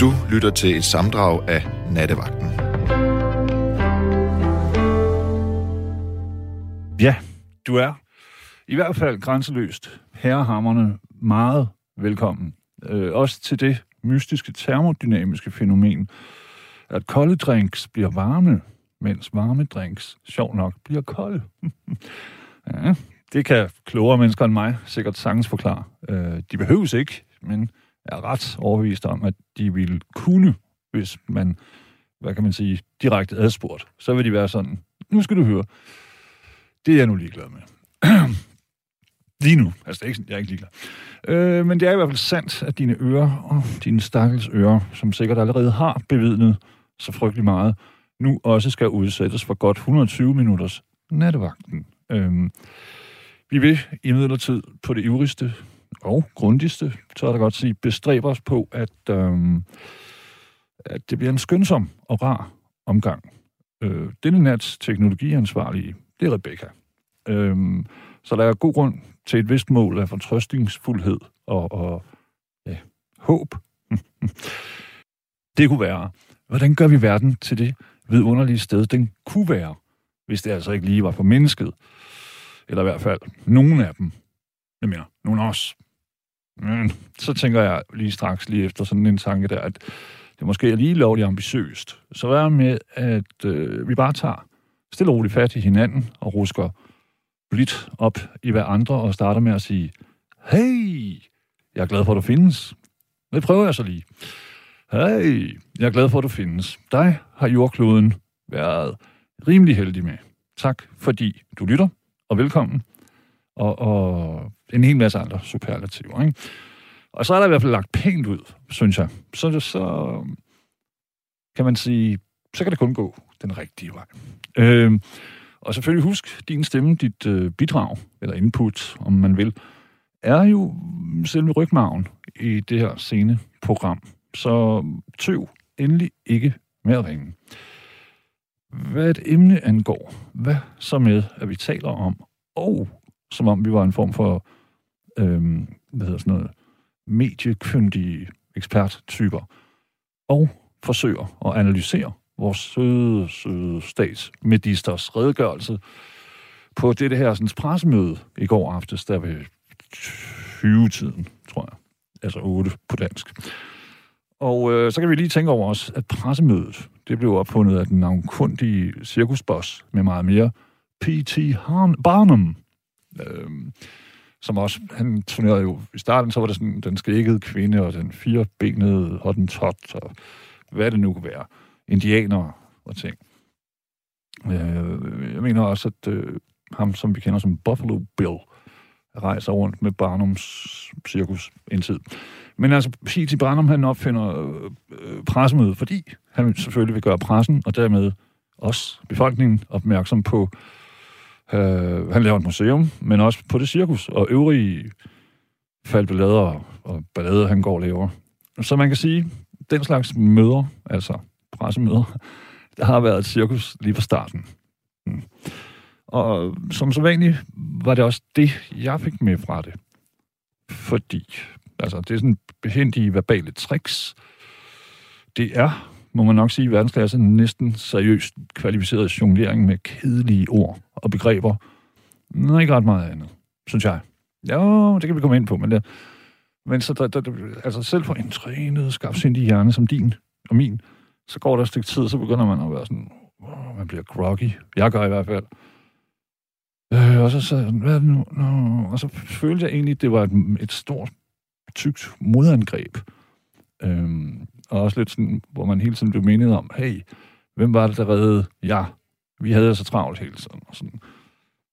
Du lytter til et samdrag af Nattevagten. Ja, du er i hvert fald grænseløst herrehammerne meget velkommen. Øh, også til det mystiske termodynamiske fænomen, at kolde drinks bliver varme, mens varme drinks, sjov nok, bliver kolde. ja, det kan klogere mennesker end mig sikkert sagtens forklare. Øh, de behøves ikke, men er ret overbevist om, at de ville kunne, hvis man, hvad kan man sige, direkte adspurgt. Så vil de være sådan, nu skal du høre, det er jeg nu ligeglad med. Lige nu. Altså, det er ikke, jeg er ikke ligeglad. Øh, men det er i hvert fald sandt, at dine ører og dine stakkels ører, som sikkert allerede har bevidnet så frygtelig meget, nu også skal udsættes for godt 120 minutters nattevagten. Øh, vi vil imidlertid på det ivrigste og grundigste, så er der godt sige, bestræber os på, at, øh, at det bliver en skønsom og rar omgang. Øh, denne nats teknologiansvarlige, det er Rebecca. Øh, så der er god grund til et vist mål af fortrøstningsfuldhed og, og ja, håb. det kunne være, hvordan gør vi verden til det vidunderlige sted, den kunne være, hvis det altså ikke lige var for mennesket. Eller i hvert fald nogen af dem. Jeg mener, nogen af os. Men så tænker jeg lige straks, lige efter sådan en tanke der, at det måske er lige lovligt ambitiøst. Så vær med, at øh, vi bare tager stille og roligt fat i hinanden og rusker blidt op i hver andre og starter med at sige, hey, jeg er glad for, at du findes. Det prøver jeg så lige. Hey, jeg er glad for, at du findes. Dig har jordkloden været rimelig heldig med. Tak, fordi du lytter, og velkommen. Og, og en hel masse andre superlativer. Ikke? Og så er der i hvert fald lagt pænt ud, synes jeg. Så, så kan man sige, så kan det kun gå den rigtige vej. Øh, og selvfølgelig husk, din stemme, dit øh, bidrag, eller input, om man vil, er jo selve rygmagen i det her scene program. Så tøv endelig ikke med at ringe. Hvad et emne angår, hvad så med, at vi taler om, og som om vi var en form for, øhm, hvad hedder sådan noget, mediekyndige eksperttyper, og forsøger at analysere vores søde, søde statsministers redegørelse på det her sådan, pressemøde i går aftes, der ved 20-tiden, tror jeg. Altså 8 på dansk. Og øh, så kan vi lige tænke over os, at pressemødet, det blev opfundet af den navnkundige cirkusboss med meget mere, P.T. Barnum, øh, som også, han turnerede jo, i starten så var det sådan den skækkede kvinde, og den firebenede tot, og hvad det nu kunne være indianere og ting. Øh, jeg mener også, at øh, ham, som vi kender som Buffalo Bill, rejser rundt med Barnums cirkus en tid. Men altså, P.T. Barnum, han opfinder øh, øh, pressemødet, fordi han selvfølgelig vil gøre pressen, og dermed også befolkningen opmærksom på, øh, Øh, han laver et museum, men også på det cirkus, og øvrige faldballader og ballader, han går og laver. Så man kan sige, den slags møder, altså pressemøder, der har været et cirkus lige fra starten. Mm. Og som så vanligt var det også det, jeg fik med fra det. Fordi, altså, det er sådan behendige verbale tricks. Det er, må man nok sige, verdensklasse næsten seriøst kvalificeret jonglering med kedelige ord og begreber. Nå, ikke ret meget andet, synes jeg. Ja, det kan vi komme ind på, men det, men så der, der, altså selv for en trænet, skarpsindig hjerne som din og min, så går der et stykke tid, så begynder man at være sådan, oh, man bliver groggy. Jeg gør i hvert fald. Øh, og så sagde hvad er det nu? Nå. Og så følte jeg egentlig, at det var et, et stort, tykt modangreb. Øhm, og også lidt sådan, hvor man hele tiden blev mindet om, hey, hvem var det, der reddede? Ja, vi havde så travlt hele tiden. Og sådan.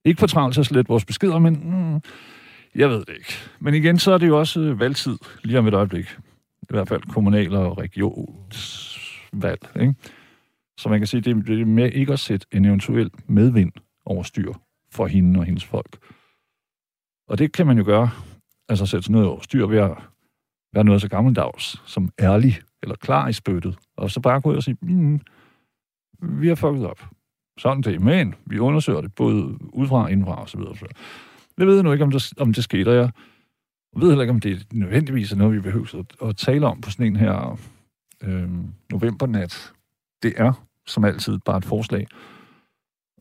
Ikke for travlt til at slette vores beskeder, men mm, jeg ved det ikke. Men igen, så er det jo også øh, valgtid, lige om et øjeblik. I hvert fald kommunal- og regionsvalg. Ikke? Så man kan sige, det er med ikke at sætte en eventuel medvind over styr for hende og hendes folk. Og det kan man jo gøre, altså sætte sådan noget over styr ved at være noget så gammeldags som ærlig eller klar i spyttet. Og så bare gå ud og sige, mm, vi har fucket op. Sådan det, men vi undersøger det både udefra indfra og så videre. Jeg ved nu ikke, om det, om det skete, jeg ved heller ikke, om det nødvendigvis er noget, vi behøver at, at tale om på sådan en her øh, novembernat. Det er som altid bare et forslag.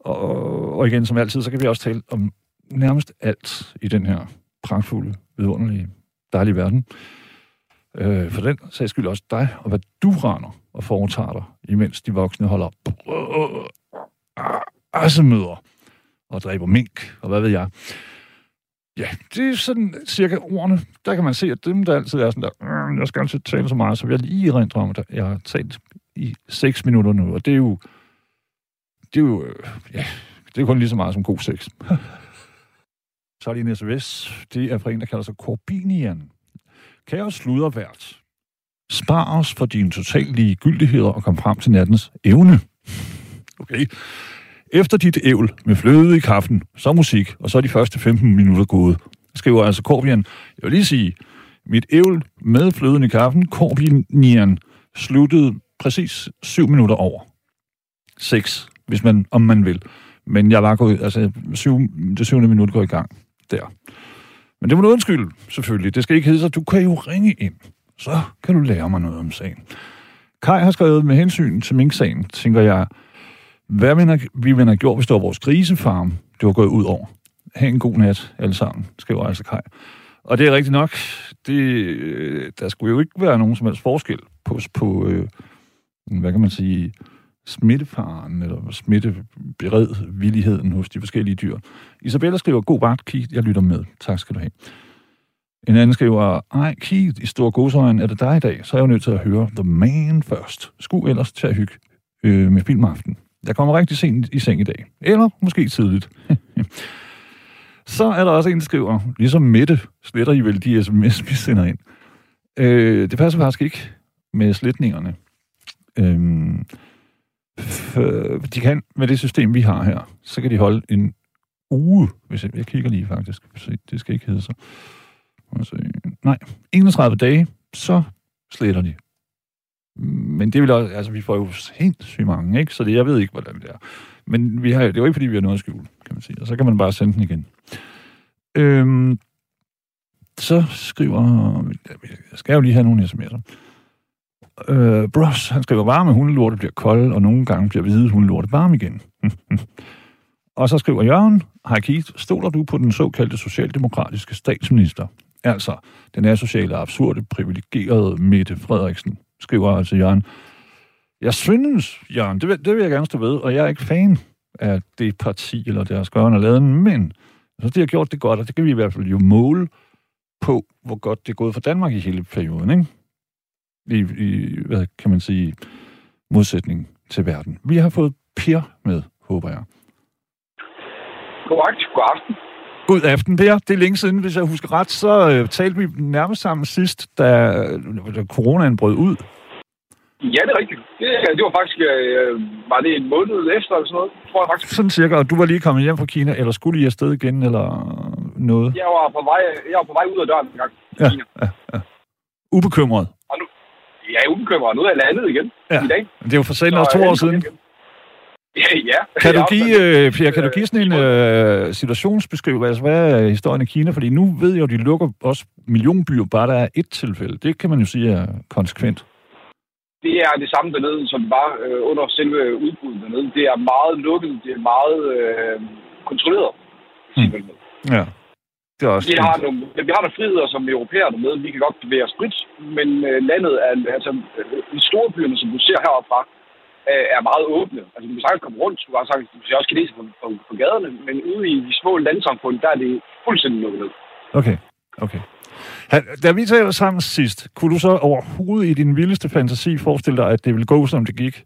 Og, og igen, som altid, så kan vi også tale om nærmest alt i den her pragtfulde, vidunderlige, dejlige verden. Øh, for den sags skyld også dig, og hvad du render og foretager dig, imens de voksne holder øh, øh, øh, assemøder og dræber mink, og hvad ved jeg. Ja, det er sådan cirka ordene. Der kan man se, at dem, der altid er sådan der, jeg skal altid tale så meget, så vil jeg lige rent om, at jeg har talt i 6 minutter nu, og det er jo, det er jo, ja, det er kun lige så meget som god sex. så er det en sms. Det er fra en, der kalder sig Corbinian. Kære sludervært, spar os for dine totalt ligegyldigheder og kom frem til nattens evne. Okay. Efter dit ævl med fløde i kaffen, så musik, og så er de første 15 minutter gået. Skriver altså Corbinian. Jeg vil lige sige, mit ævl med fløden i kaffen, Corbinian, sluttede præcis 7 minutter over. 6, hvis man, om man vil. Men jeg var gået, altså syv, det syvende minut går i gang der. Men det må du undskylde, selvfølgelig. Det skal ikke hedde sig, du kan jo ringe ind. Så kan du lære mig noget om sagen. Kai har skrevet med hensyn til Mink-sagen, tænker jeg, hvad mener, vi mener gjort, hvis det var vores grisefarm, det var gået ud over. Ha' en god nat, alle sammen, skriver altså Kai. Og det er rigtigt nok. Det, øh, der skulle jo ikke være nogen som helst forskel på, på øh, hvad kan man sige, smittefaren eller smitteberedvilligheden hos de forskellige dyr. Isabella skriver, god vagt, Keith, jeg lytter med. Tak skal du have. En anden skriver, ej, Keith, i stor godsøjen, er det dig i dag? Så er jeg jo nødt til at høre The Man først. Sku ellers til at hygge øh, med filmaften. Jeg kommer rigtig sent i seng i dag. Eller måske tidligt. så er der også en, der skriver, ligesom Mette, sletter I vel de sms, vi sender ind. Øh, det passer faktisk ikke med sletningerne. Øh, Øh, de kan, med det system, vi har her, så kan de holde en uge, hvis jeg, jeg kigger lige faktisk, se, det skal ikke hedde så. Altså, Nej, 31 dage, så sletter de. Men det vil også, altså vi får jo sindssygt mange, ikke? Så det, jeg ved ikke, hvordan det er. Men vi har, det er jo ikke, fordi vi har noget at skjule, kan man sige. Og så kan man bare sende den igen. Øhm, så skriver... Jeg skal jo lige have nogle sms'er. Øh, Bros, han skriver, varme hundelorte bliver kolde, og nogle gange bliver hvide hundelorte varme igen. og så skriver Jørgen, hej Keith, stoler du på den såkaldte socialdemokratiske statsminister? Altså, den er sociale absurde, privilegerede Mette Frederiksen, skriver altså Jørgen. Jeg synes, Jørgen, det vil, det vil jeg gerne stå ved, og jeg er ikke fan af det parti eller deres gørn og laden, men så de har gjort det godt, og det kan vi i hvert fald jo måle på, hvor godt det er gået for Danmark i hele perioden, ikke? I, i hvad kan man sige, modsætning til verden. Vi har fået Per med, håber jeg. Korrekt. God aften. God aften, Per. Det er længe siden, hvis jeg husker ret, så øh, talte vi nærmest sammen sidst, da, da coronaen brød ud. Ja, det er rigtigt. Det, det var faktisk, øh, var det en måned efter eller sådan noget, tror jeg faktisk. Sådan cirka, og du var lige kommet hjem fra Kina, eller skulle I afsted igen, eller noget? Jeg var på vej, jeg var på vej ud af døren en gang. Ja, ja, ja. Ubekymret? Jeg er. Nu er jeg landet igen ja. i dag. Det er jo for sent også to år siden. Ja, ja. Kan du give, øh, Pierre, kan du give sådan en øh, situationsbeskrivelse? Altså, hvad er historien i Kina? Fordi nu ved jeg jo, at de lukker også millionbyer, bare der er et tilfælde. Det kan man jo sige er konsekvent. Det er det samme dernede, som var øh, under selve udbruddet dernede. Det er meget lukket, det er meget øh, kontrolleret. Hmm. Ja. Det er også vi, har nogle, vi har nogle friheder som europæer med. Vi kan godt bevæge os frit, men øh, landet er, altså, de store byerne, som du ser heroppe øh, er meget åbne. Altså, du kan sagtens komme rundt, du kan sagtens, du ser også kineser på, på, på gaderne, men ude i de små landsamfund, der er det fuldstændig lukket ned. Okay, okay. Da vi talte sammen sidst, kunne du så overhovedet i din vildeste fantasi forestille dig, at det ville gå, som det gik?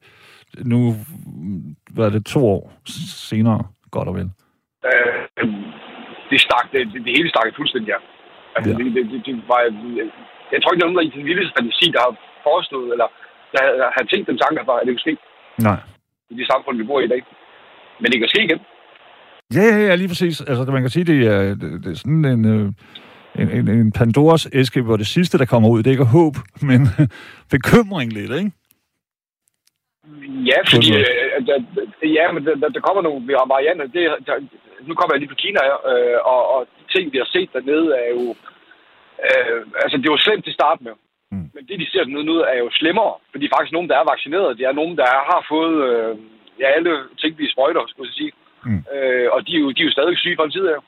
Nu var det to år senere, godt og vel. Øh, det, stak, det, det, det hele stak fuldstændig, ja. Altså, ja. Det, det, det, det var, jeg tror ikke, nogen i den vildeste fantasi, der har foreslået, eller der har tænkt den tanke, at det kunne ske. Nej. I det samfund, vi bor i i dag. Men det kan ske igen. Ja, ja, ja, lige præcis. Altså, man kan sige, det er, det, det er sådan en, øh, en, en, en Pandoras æske, hvor det sidste, der kommer ud, det er ikke håb, men bekymring lidt, ikke? Ja, fordi øh, der, ja, men der, der kommer nogle varianter. Det, der, nu kommer jeg lige fra Kina, øh, og, og de ting, vi har set dernede, er jo... Øh, altså, det var slemt til start med. Mm. Men det, de ser dernede nu, er jo slemmere. Fordi faktisk nogen, der er vaccineret, det er nogen, der har fået øh, ja, alle tænkelige sprøjter, skulle jeg sige. Mm. Øh, og de er, jo, de er jo stadig syge fra en tid af.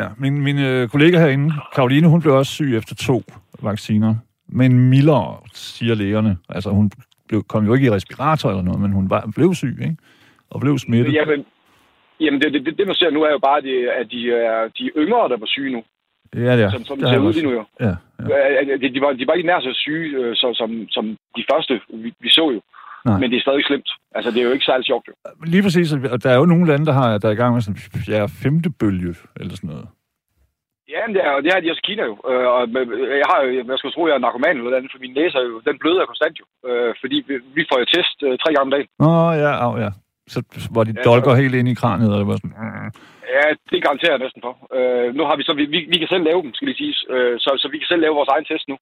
Ja, min, min øh, kollega herinde, Karoline, hun blev også syg efter to vacciner. Men mildere, siger lægerne. Altså, hun blev, kom jo ikke i respirator eller noget, men hun var, blev syg, ikke? Og blev smittet. Jamen, jamen det, det, det, man ser nu, er jo bare, at de er de yngre, der var syge nu. Ja, det er. Som, som det ser ud lige nu, jo. Ja, ja. De, de, var, de var ikke nær så syge, øh, så, som, som de første, vi, vi så jo. Nej. Men det er stadig slemt. Altså, det er jo ikke særlig sjovt, jo. Lige præcis. Og der er jo nogle lande, der, har, der er i gang med sådan en ja, femte bølge, eller sådan noget. Ja, men det er, det er de også Kina jo. Øh, og jeg har jo, jeg skal tro, jeg er narkoman eller andet, for min næse er jo, den bløder konstant jo. Øh, fordi vi, vi får jo test tre gange om dagen. Åh, oh, ja, oh, ja. Så hvor de ja, dolker helt ind i kraniet, eller hvad? Ja, det garanterer jeg næsten for. Øh, nu har vi så, vi, vi, vi kan selv lave dem, skal lige siges. Øh, så, så vi kan selv lave vores egen test nu.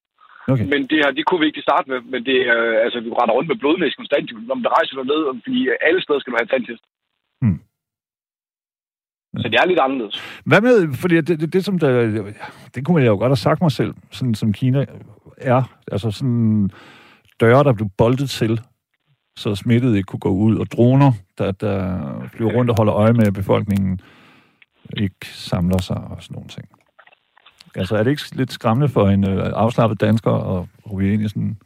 Okay. Men det her, det kunne vi ikke starte med. Men det er, øh, altså, vi render rundt med blodnæs konstant, når man rejser ned, fordi alle steder skal du have tandtest. Hmm. Så det er lidt anderledes. Hvad med, fordi det, det, det som der, det kunne jeg jo godt have sagt mig selv, sådan som Kina er, altså sådan døre, der blev boldet til, så smittet ikke kunne gå ud, og droner, der, der flyver rundt og holder øje med, at befolkningen ikke samler sig og sådan nogle ting. Altså, er det ikke lidt skræmmende for en øh, afslappet dansker at ryge ind i sådan...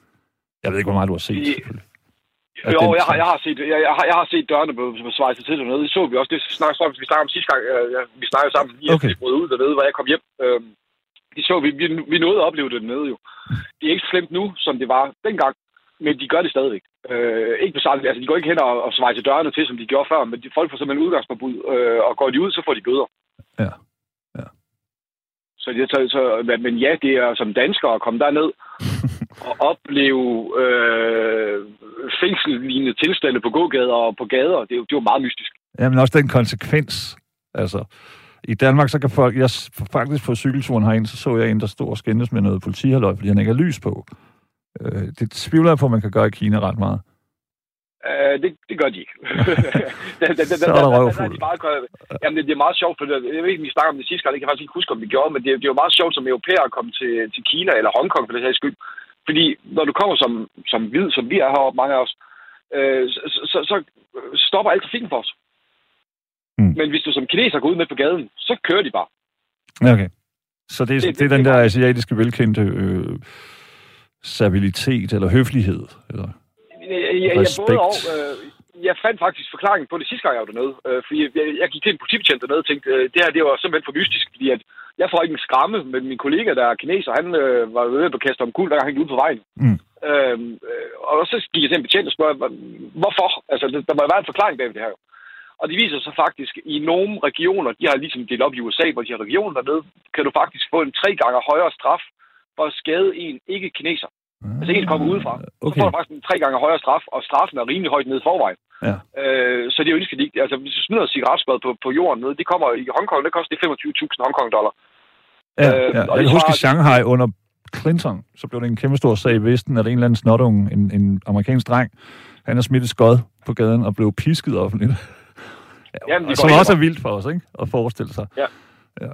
Jeg ved ikke, hvor meget du har set, selvfølgelig. Jo, jeg har, jeg har set, jeg, jeg har, jeg har set dørene på, på svejset til dernede. Det så vi også. Det snakker, vi snakker om sidste gang. Ja, vi snakkede sammen lige okay. efter ud dernede, hvor jeg kom hjem. Øhm, det så vi, vi, vi nåede at opleve det dernede jo. Det er ikke så slemt nu, som det var dengang, men de gør det stadigvæk. Øh, ikke på samme, altså de går ikke hen og, og svejser dørene til, som de gjorde før, men de, folk får simpelthen udgangsforbud, øh, og går de ud, så får de bøder. Ja. Så, det, så, så, men ja, det er som danskere at komme derned og opleve øh, fængselslignende tilstande på gågader og på gader. Det er jo, det er jo meget mystisk. Jamen også den konsekvens. Altså, i Danmark, så kan folk... Jeg faktisk på cykelturen herind, så så jeg en, der stod og skændes med noget politihaløj, fordi han ikke har lys på. Øh, det tvivler jeg på, at man kan gøre i Kina ret meget. Uh, det, det gør de ikke. så er der røvfuld. Jamen, det, det er meget sjovt, for det, jeg ved ikke, vi snakker om det sidste gang, det kan jeg faktisk ikke huske, om vi gjorde, men det, det er jo meget sjovt som europæer at komme til, til Kina eller Hongkong, for det her skyld. Fordi når du kommer som, som hvid, som vi er heroppe, mange af os, øh, så, så, så stopper alt trafikken for os. Mm. Men hvis du som kineser går ud med på gaden, så kører de bare. Okay. Så det, det, det, det er den der asiatiske velkendte øh, servilitet eller høflighed? Eller? jeg, jeg, både og, øh, jeg fandt faktisk forklaringen på det sidste gang, jeg var dernede. Øh, fordi jeg, jeg gik til en politibetjent dernede og tænkte, øh, det her det var simpelthen for mystisk, fordi at jeg får ikke en skræmme, men min kollega, der er kineser, han øh, var ved at kaste om kul, hver han gik ud på vejen. Mm. Øhm, øh, og så gik jeg til en betjent og spurgte, hvorfor? Altså, der må være en forklaring bag det her. Og det viser sig faktisk, at i nogle regioner, de har ligesom delt op i USA, hvor de har regioner dernede, kan du faktisk få en tre gange højere straf at skade en ikke-kineser. Mm. Altså en, kommer udefra. Okay. Så får du faktisk en tre gange højere straf, og straffen er rimelig højt nede i forvejen. Ja. Øh, så det er jo ikke. Altså, hvis du smider et cigaretspad på, på jorden nede, det kommer i Hongkong, det koster 25.000 Hongkong dollar. Ja, øh, ja. Og jeg kan huske i Shanghai under Clinton, så blev det en kæmpe stor sag i Vesten, at en eller anden snotunge, en, en amerikansk dreng, han er smittet skod på gaden og blev pisket offentligt. ja, Jamen, som også er vildt for os, ikke? At forestille sig. Ja. ja.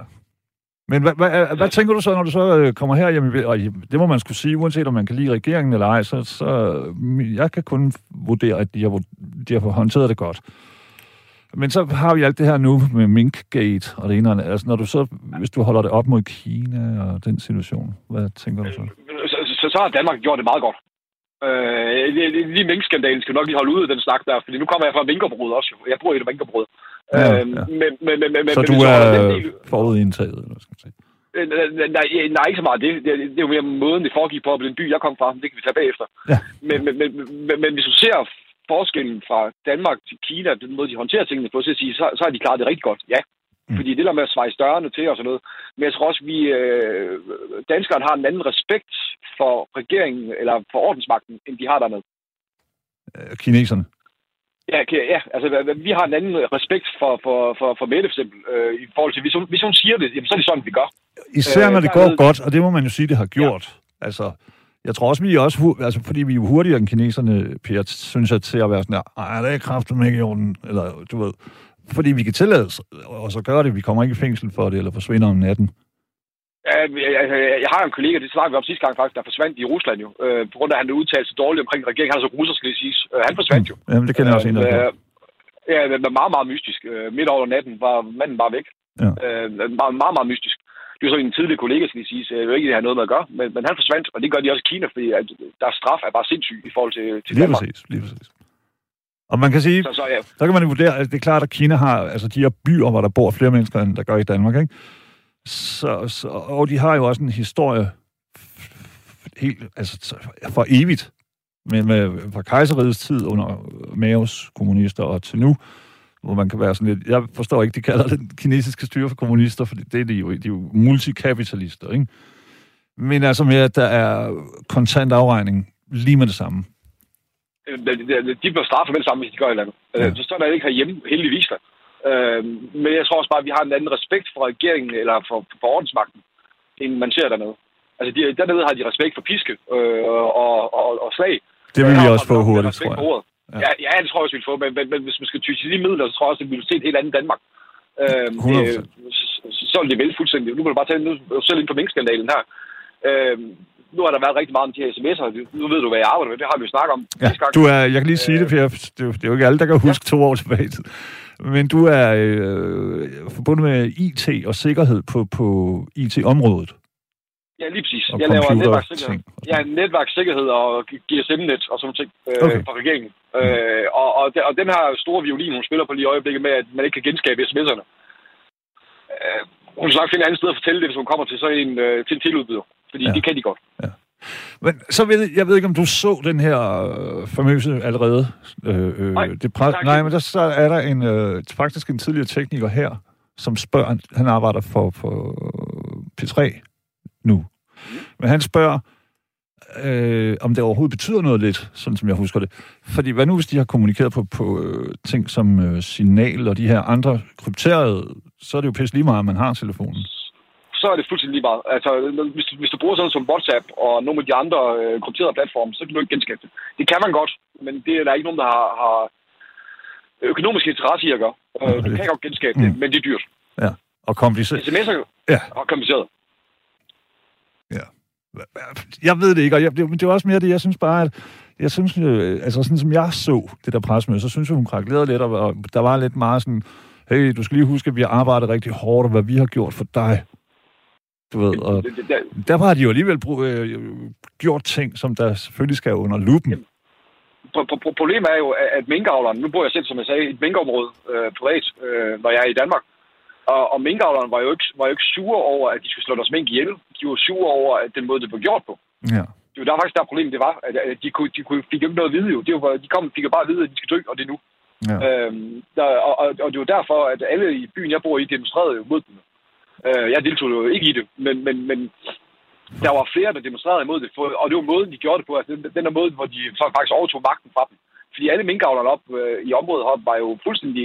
Men hvad, hvad, hvad, hvad tænker du så, når du så øh, kommer her? Jamen, og det må man skulle sige, uanset om man kan lide regeringen eller ej, så, så jeg kan kun vurdere, at de har, de har håndteret det godt. Men så har vi alt det her nu med Minkgate og det ene og Altså, når du så, hvis du holder det op mod Kina og den situation, hvad tænker du så? Så, så, så har Danmark gjort det meget godt. Øh, lige minkskandalen skal nok lige holde ud af den snak der, fordi nu kommer jeg fra minkerbrød også. Jeg bruger et minkerbrød. Ja, ja. Øhm, men, men, men, men, så men, du er forudindtaget, eller skal man sige? Øh, nej, nej, ikke så meget det. Det, det er jo mere måden, det foregik på, på den by, jeg kom fra. Det kan vi tage bagefter. Ja. Men, men, men, men, men hvis du ser forskellen fra Danmark til Kina, den måde, de håndterer tingene på, så, sige, så, så har de klaret det rigtig godt. Ja, Mm. Fordi det der med at svejse dørene til og sådan noget. Men jeg tror også, vi øh, danskerne har en anden respekt for regeringen eller for ordensmagten, end de har dernede. Øh, kineserne? Ja, ja, altså vi har en anden respekt for, for, for, for Mette for eksempel, øh, i forhold til, hvis hun, hvis hun siger det, jamen, så er det sådan, vi gør. Især når det går ved... godt, og det må man jo sige, det har gjort. Ja. Altså, jeg tror også, vi er også, altså, fordi vi er hurtigere end kineserne, Per, synes jeg, til at være sådan her, ej, det er kraftigt ikke i orden, eller du ved, fordi vi kan tillade os, og så gøre det, vi kommer ikke i fængsel for det, eller forsvinder om natten. Jeg, har en kollega, det snakkede vi om sidste gang faktisk, der forsvandt i Rusland jo, øh, på grund af, at han udtalte sig dårligt omkring regeringen. Han er så russer, skal det siges. Øh, han forsvandt jo. Jamen, det kender jeg også en, der Øh, øh, Ja, det var meget, meget mystisk. Øh, midt over natten var manden bare væk. Ja. Øh, meget, meget, meget mystisk. Det er jo så en tidligere kollega, skal jeg sige, så jeg ved ikke, det har noget med at gøre, men, men han forsvandt, og det gør de også i Kina, fordi at der straf er bare sindssyg i forhold til, til Lige Danmark. præcis, lige præcis. Og man kan sige, Så, så ja, så kan man jo vurdere, at det er klart, at Kina har altså de her byer, hvor der bor flere mennesker, end der gør i Danmark, ikke? Så, så, og de har jo også en historie helt, altså så- for evigt, med, med fra kejserigets tid under Maos kommunister og til nu, hvor man kan være sådan lidt, jeg forstår ikke, de kalder den kinesiske styre for kommunister, for det er de jo, de er jo multikapitalister, ikke? Men altså med, at der er kontant afregning lige med det samme. Øh, de, bliver straffet med det samme, hvis de gør et eller andet. Ja. Ja. Så står der ikke herhjemme, heldigvis da. Øh, men jeg tror også bare, at vi har en anden respekt for regeringen, eller for, for ordensmagten, end man ser dernede. Altså, de, dernede har de respekt for piske øh, og, og, og slag. Det vil Her vi også få hurtigt, tror jeg. Ja. Ja. ja, det tror jeg også, vi vil få, men, men, men hvis man skal ty til de midler, så tror jeg også, at vi vil se et helt andet Danmark. Øh, 100%. øh, så, så vil det vælte fuldstændig. Nu må du bare tage nu, selv ind på minkskandalen her. Øh, nu har der været rigtig meget om de her sms'er. Nu ved du, hvad jeg arbejder med. Det har vi jo snakket om Ja, du er, jeg kan lige sige det, for jeg, det, er jo- det er jo ikke alle, der kan huske to år tilbage. Men du er øh, forbundet med IT og sikkerhed på, på IT-området. Ja, lige præcis. Og Jeg laver netværkssikkerhed. sådan Ja, netværkssikkerhed og GSM-net og sådan ting øh, Okay. fra regeringen. Øh, og, og, de- og den her store violin, hun spiller på lige i øjeblikket med, at man ikke kan genskabe sms'erne. Øh, hun skal nok finde et andet sted at fortælle det, hvis hun kommer til så en, øh, til en tiludbyder. Fordi Ja. ja. det kan de godt. Men så ved jeg ved ikke, om du så den her øh, famøse allerede. Øh, øh, Nej, det tak. nej, men der så er der en, øh, faktisk en tidligere tekniker her, som spørger, han, arbejder for, for P3 nu. Men han spørger, øh, om det overhovedet betyder noget lidt, sådan som jeg husker det. Fordi hvad nu, hvis de har kommunikeret på, på øh, ting som øh, signal og de her andre krypterede, så er det jo pisse lige meget, at man har telefonen. Så er det fuldstændig lige meget. Altså, hvis, du- hvis du bruger sådan som WhatsApp og nogle af de andre øh, krypterede platforme, så kan du ikke genskabe det. Det kan man godt, men det er der ikke nogen, der har, har økonomisk interesse i at gøre. Øh, du kan godt genskabe det, Mm. men det er dyrt. Ja, og kompliceret. SMS'er Ja. er kompliceret. Jeg ved det ikke, og jeg, det, men det var også mere det, jeg synes bare, at jeg synes, øh, altså sådan som jeg så det der presmøde, så synes jeg, hun krakkelerede lidt, og, og der var lidt meget sådan, hey, du skal lige huske, at vi har arbejdet rigtig hårdt, og hvad vi har gjort for dig. Du ved, og Det, det, det, der har de jo alligevel brug, øh, gjort ting, som der selvfølgelig skal under lupen. Pro- pro- pro- Problemet er jo, at- minkavleren, nu bor jeg selv, som jeg sagde, i et minkområde øh, privat, øh, når jeg er i Danmark. Og, og minkavleren var jo, ikke, var jo ikke sure over, at de skulle slå deres mink ihjel. De var sure over, at den måde, det blev gjort på. Ja. Det var der faktisk der problemet det var, at, at de, kunne, de kunne, fik jo ikke noget at vide jo. Det var, de kom, fik jo bare at vide, at de skal dø, og det er nu. ja. Øhm, der, og, og, og det var derfor, at alle i byen, jeg bor i, demonstrerede jo mod dem. Øh, jeg deltog jo ikke i det, men, men, men der var flere, der demonstrerede imod det, for, og det var måden, de gjorde det på. Altså, den, den der måde, hvor de faktisk overtog magten fra dem. Fordi alle minkavlerne op øh, i området heroppe var jo fuldstændig,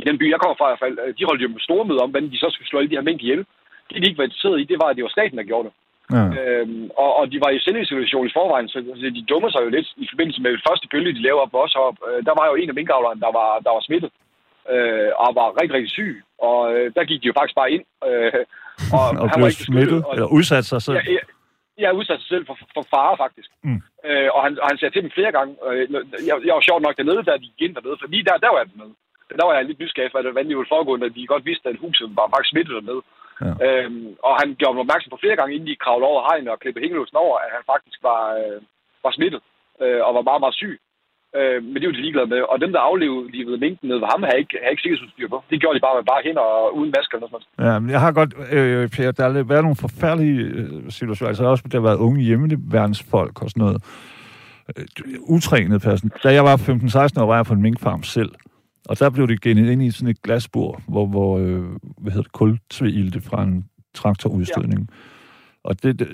i den by, jeg kommer fra i hvert fald, øh, de holdt jo store møder om, hvordan de så skulle slå alle de her mink ihjel. Det, de ikke var interesseret i, det var, at det var staten, der gjorde det. ja. Øhm, og, og de var i selvisolation i forvejen, så så de dummer sig jo lidt i forbindelse med den første bølge, de lavede op på os heroppe. Øh, der var jo en af minkavlerne, der var, der var smittet øh, og var rigtig, rigtig syg. Og øh, der gik de jo faktisk bare ind. Øh, og, og han blev var ikke smittet, og, eller udsat sig selv. Ja, ja, jeg har udsat sig selv for, for fare, faktisk. Mm. Øh, og, han, og han sagde til dem flere gange, øh, jeg, jeg var sjovt nok dernede, da de gik ind dernede, for lige der, der var jeg dernede. Der var jeg lidt nysgerrig, for hvordan det ville foregå, når de godt vidste, at huset var faktisk smittet dernede. Ja. Øhm, og han gjorde mig opmærksom på flere gange, inden de kravlede over hegnet og klippede hængelåsen over, at han faktisk var, øh, var smittet øh, og var meget, meget syg. Øh, men det var de ligeglade med. Og dem, der aflevede minken nede ved ham, havde ikke, havde ikke sikkerhedsudstyr på. Det gjorde de bare med bare hænder og uden masker eller noget sådan Ja, men jeg har godt, øh, Per, der har været nogle forfærdelige øh, situationer. Altså også, der har været unge hjemmeværnsfolk og sådan noget. Øh, utrænet person. Da jeg var 15-16 år, var jeg på en minkfarm selv. Og der blev det genet ind i sådan et glasbord, hvor, hvor øh, hvad hedder det, kultveilte fra en traktorudstødning. Ja. Og det, det,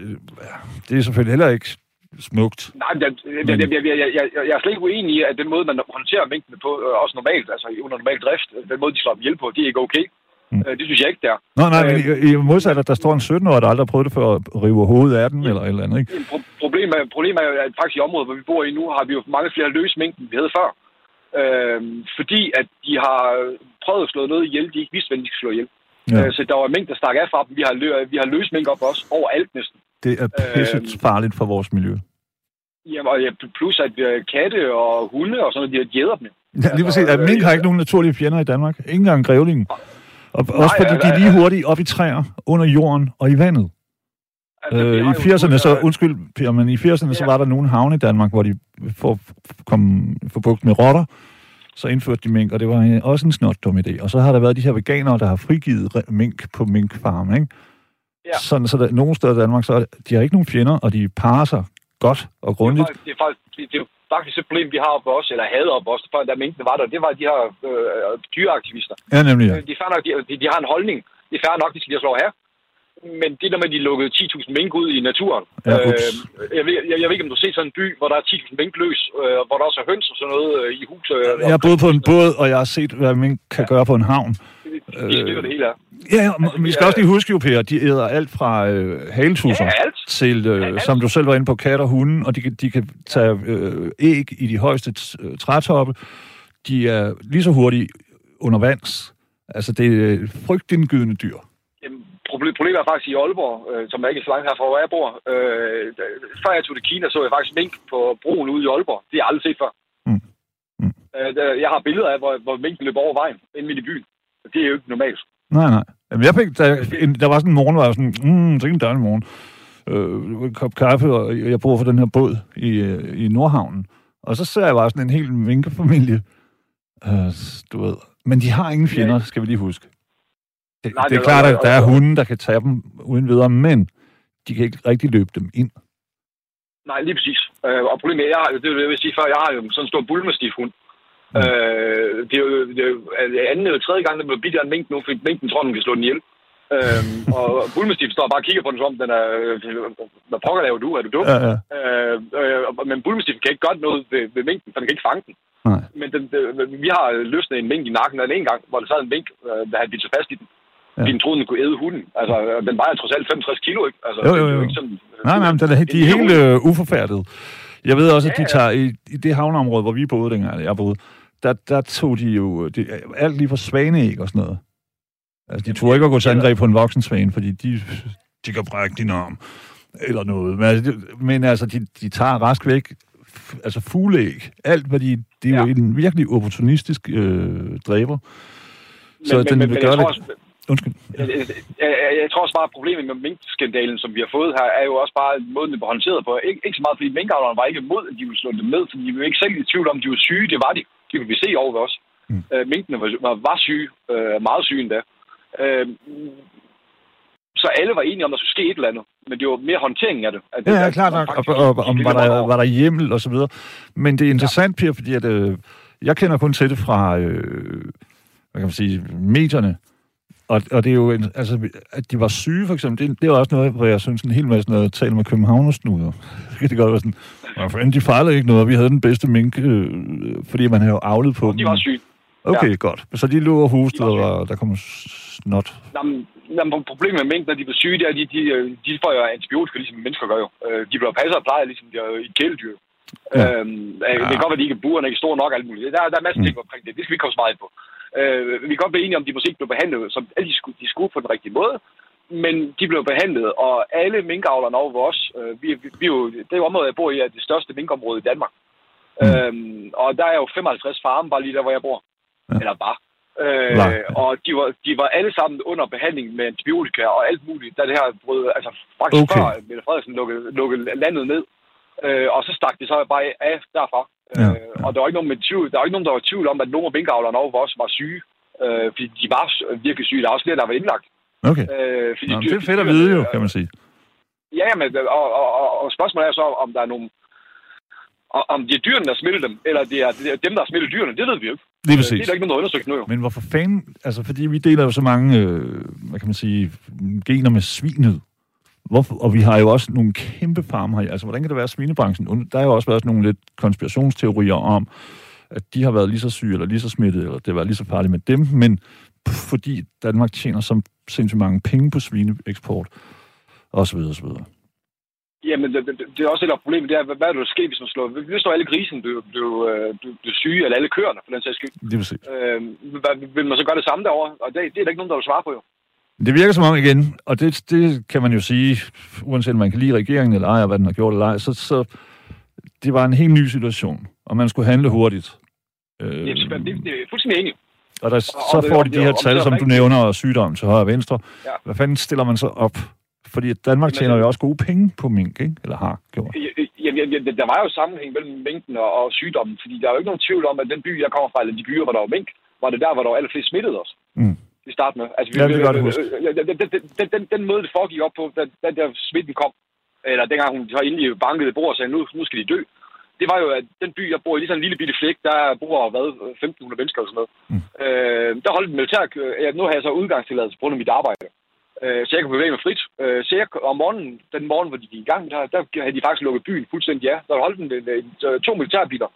det er selvfølgelig heller ikke smukt. Nej, jeg, jeg, jeg, jeg, jeg, jeg, jeg er slet ikke uenig i, at den måde, man håndterer mængdene på, øh, også normalt, altså under normal drift, øh, den måde, de slår dem ihjel på, det er ikke okay. Mm. Mm. Det synes jeg ikke, der. Nå, nej, men i, i modsat, at der står en 17-årig, der aldrig har prøvet det før at rive hovedet af den, eller et eller andet, ikke? Pro- problem, er, problem er at faktisk i området, hvor vi bor i nu, har vi jo mange flere løse mængden, vi havde før. Øhm, fordi at de har prøvet at slå noget ihjel, de ikke vidste, hvordan de skulle slå ihjel. Ja. Øh, så der var mink, der stak af fra dem. Vi har, lø- vi har løst mink op også, overalt næsten. Det er pisset farligt for vores miljø. Jamen, og ja, plus at øh, katte og hunde og sådan noget, de har jæder dem. Ja, lige præcis. At mink har ikke nogen naturlige fjender i Danmark. Ikke engang grævlingen. Og også fordi ja, de er lige hurtigt op i træer, under jorden og i vandet. Altså, Øh, I jo 80'erne, kun, så, øh, undskyld Per, men i 80'erne, så Ja. var der nogle havne i Danmark, hvor de for, kom, for bugt med rotter, så indførte de mink, og det var en- også en snot dum idé. Og så har der været de her veganere, der har frigivet mink på minkfarme, ikke? Ja. Sådan, så der, nogle steder i Danmark, så er, de har ikke nogen fjender, og de parer sig godt og det, er grundigt. faktisk, det, er faktisk, det, er faktisk et problem, vi har oppe også, eller havde oppe også, før da minkene var der. Det var de her øh, dyreaktivister. Ja, nemlig. Ja. Øh, De, er nok, de, de, har en holdning. Det er fair nok, de skal lige slå her. Men det der med, at de lukkede 10.000 mink ud i naturen. Ja, ups. jeg, ved, jeg, jeg ved ikke, om du set sådan en by, hvor der er 10.000 mink løs, øh, hvor der også er høns og sådan noget øh, i hus. Øh, Jeg har boet på en båd, og jeg har set, hvad mink kan gøre på en havn. De stykker det hele af. Ja, ja, men vi skal også lige huske jo, Per, de æder alt fra øh, haletusser Ja, alt. til, øh, alt. som du selv var inde på, katter og hunde, og de, kan- de kan tage øh, æg i de højeste øh, trætoppe. De er lige så hurtige under vands. Altså, det er øh, frygtindgydende dyr. Jamen, proble- Problemet er faktisk i Aalborg, øh, som er ikke så langt herfra, hvor jeg bor. Øh, før jeg tog til Kina, så jeg faktisk mink på broen ude i Aalborg. Det har jeg aldrig set før. Mm. Mm. Øh, jeg har billeder af, hvor, hvor minken løber over vejen inde midt i byen. Det er jo ikke normalt. Nej, nej. Jamen, jeg fik, der, en, der var sådan en morgen, hvor jeg var sådan, mm, er en dejlig morgen. Øh, en kop kaffe, og jeg bor for den her båd i, øh, i Nordhavnen. Og så ser jeg bare sådan en hel minkefamilie. Øh, du ved. Men de har ingen fjender, skal vi lige huske. Det, Nej, det er det- klart, at der er hunde, der kan tage dem uden videre, men de kan ikke rigtig løbe dem ind. Nej, lige præcis. Øh, og problemet er, jeg har, det vil jeg sige før, jeg har jo sådan en stor bullmastiff hund. Mm. Øh, det er jo det er jo anden eller tredje gang, den bliver bidt af en mink nu, fordi minken tror, den kan slå den ihjel. øhm, og bullmastiff står bare og kigger på den, som om den er... øh, Hvad pokker laver du? Er du dum? Ja, ja. Øh, øh, men bullmastiff kan ikke gøre noget ved, ved minken, for den kan ikke fange den. Nej. Men den, den, vi har løsnet en mink i nakken af den en gang, hvor der sad en mink, øh, der havde bidt sig fast i den. Ja. Den troede, den kunne æde hunden. Altså, øh, den vejer trods alt 65 kilo, ikke? Altså, Jo, jo, det er jo. ikke sådan, øh, Nej, nej, men den er, de er helt øh, uforfærdet. Jeg ved også, at de tager i, i det havneområde, hvor vi boede dengang, jeg boede, der, der tog de jo det, alt lige fra svaneæg og sådan noget. Altså, de tog ikke at gå til angreb på en voksen svane, fordi de, de kan brække din arm eller noget. Men altså, de, men altså de, de tager rask væk, altså fugleæg, alt hvad de, det er ja. jo en virkelig opportunistisk øh, dræber. Så Men- den men- vil gøre det... også- Undskyld. Jeg, jeg, jeg, tror også bare, at problemet med minkskandalen, som vi har fået her, er jo også bare måden, det blev håndteret på. Ik- ikke så meget, fordi minkavlerne var ikke imod, at de ville slå dem ned, for de var ikke selv i tvivl om, de var syge. Det var de. Det kunne vi se over ved os. Mm. Øh, minkene var, var, var syge. Øh, meget syge endda. Øh, så alle var enige om, at der skulle ske et eller andet. Men det var mere håndteringen af det. At det Ja, ja, klart nok. Og, og, gik om var der, var der hjemmel og så videre. Men det er interessant, Per, fordi at, øh, jeg kender kun til det fra, øh, hvad kan man sige, medierne. Og, og det er jo, en, altså, at de var syge, for eksempel, det, det er også noget, hvor jeg synes en hel masse noget at tale med københavnersnuder. Så kan det godt være sådan, "Nå, for de fejlede ikke noget, og vi havde den bedste mink, øh, fordi man havde jo avlet på De dem. var syge. Okay, godt. Så de lå og hustede, De var og der kom snot. Jamen, jamen, problemet med mink, når de bliver syge, det er, at de, de, øh, de får jo antibiotika, ligesom mennesker gør jo. Øh, De bliver passet og plejet, ligesom de er i kæledyr. Ja. Ja. Øhm, ja. Det kan godt være, at de ikke er buerne, ikke store nok, alt muligt. Der, der er masser af ting omkring det. Det skal vi ikke komme så meget ind på. Øh, vi kan godt blive enige om, at de måske ikke blev behandlet, som alle de skulle, de skulle på den rigtige måde. Men de blev behandlet, og alle minkavlerne over os, øh, vi, vi, jo, det område, jeg bor i, er det største minkområde i Danmark. Mm. Øhm, og der er jo 55 farme, bare lige der, hvor jeg bor. Ja. Eller bare. Øh, Nej. og de var, de var alle sammen under behandling med antibiotika og alt muligt, da det her brød, altså faktisk Okay. før Mette Frederiksen lukkede, lukkede landet ned. Øh, og så stak de så bare af derfra. Ja, øh, ja. Og der var ikke nogen, med tvivl, der var ikke nogen, der var i tvivl om, at nogle af minkavlerne over os var syge. Øh, fordi de var virkelig syge. Der var også flere, der var indlagt. Okay. Øh, fordi Nå, dyr- det er fedt at vide jo, øh, kan man sige. Ja, men og, og, og, og spørgsmålet er så, om der er nogle... og- Om det er dyrene, der smitter dem, eller det er, det er dem, der har smittet dyrene, det ved vi jo ikke. Lige Øh, præcis. Det er der ikke har undersøgt nu jo. Men hvorfor fanden... Altså, fordi vi deler jo så mange, øh, hvad kan man sige, gener med svinet. Hvorfor, og vi har jo også nogle kæmpe farmer her. Altså, hvordan kan det være, at svinebranchen... Der har jo også været sådan nogle lidt konspirationsteorier om, at de har været lige så syge, eller lige så smittet, eller det har været lige så farligt med dem, men pff, fordi Danmark tjener så sindssygt mange penge på svineeksport, og så videre, og så videre. Jamen, det, det, det er også et af problemet, det er, hvad, hvad er der sker, hvis man slår... Hvis du alle grisen blev, blev, blev, blev syge, eller alle køerne, for den sags skyld, Det vil sige. øh, hvad, vil man så gøre det samme derovre? Og det, det er der ikke nogen, der vil svare på, jo. Det virker som om igen, og det, det kan man jo sige, uanset om man kan lide regeringen eller ej, og hvad den har gjort eller ej, så, så det var en helt ny situation, og man skulle handle hurtigt. Øh, det, det, det er fuldstændig enig. Og der, så får de de her tal, som du nævner, og sygdom til højre og venstre. Ja. Hvad fanden stiller man så op? Fordi Danmark tjener jo også gode penge på mink, ikke? Eller har gjort. Ja, ja, ja, der var jo sammenhæng mellem minken og, og sygdommen, fordi der er jo ikke nogen tvivl om, at den by, jeg kommer fra, eller de byer, hvor der var mink, var det der, hvor der var allerflest smittet os. Mm. I starten med. Altså, vi, ja, det gør det huske. Den, den, den, den, måde, det foregik op på, da, den der smitten kom, eller dengang hun så endelig bankede bord og sagde, nu, nu skal de dø, det var jo, at den by, jeg bor i, lige sådan en lille bitte flæk, der bor, hvad, 1.500 mennesker eller sådan noget. Mm. Øh, der holdt en militær... Ja, nu har jeg så udgangstilladelse på grund af mit arbejde. Øh, så jeg kunne bevæge mig frit. Øh, så jeg, om morgenen, den morgen, hvor de gik i gang, der, der havde de faktisk lukket byen fuldstændig ja. Der holdt en, en, en, to militærbiler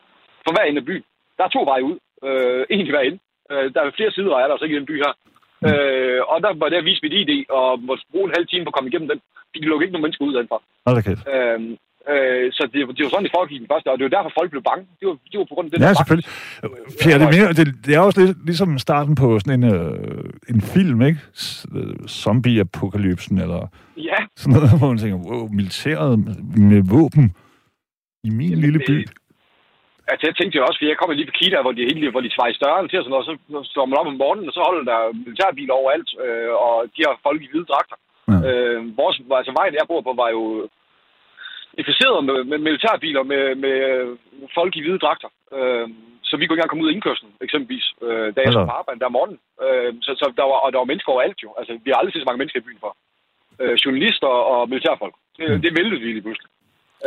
for hver ende af byen. Der er to veje ud. Øh, en i hver ende. Øh, der er flere sider, er der altså ikke i den by her. Mm. Øh, og der var det at vise mit ID, og måtte bruge en halv time på at komme igennem den. De lukkede ikke nogen mennesker ud derfra. Okay. Øh, Øh, så det, det var sådan, det foregik den første, og det var derfor, folk blev bange. Det var, det var på grund af den Ja, selvfølgelig. Per, det, mere, det, det er også lidt ligesom starten på sådan en, øh, en film, ikke? Øh, zombie-apokalypsen, eller ja. sådan noget, hvor man tænker, wow, militæret med våben i min Jamen, lille by. Det, Altså, jeg tænkte jo også, fordi jeg kom lige på Kina, hvor de, hele, hvor de svarer i større til, og sådan noget, så står man op om morgenen, og så holder der militærbiler overalt, øh, og de har folk i hvide dragter. Ja. Øh, vores, altså vejen, jeg bor på, var jo inficeret med, med militærbiler med, med folk i hvide dragter. Øh, så vi kunne ikke engang komme ud af indkørslen, eksempelvis, øh, da jeg skulle på arbejde der om morgenen. Øh, så, så der var, og der var mennesker overalt jo. Altså, vi har aldrig set så mange mennesker i byen for. Øh, journalister og militærfolk. Det, mm. det væltede vi lige pludselig.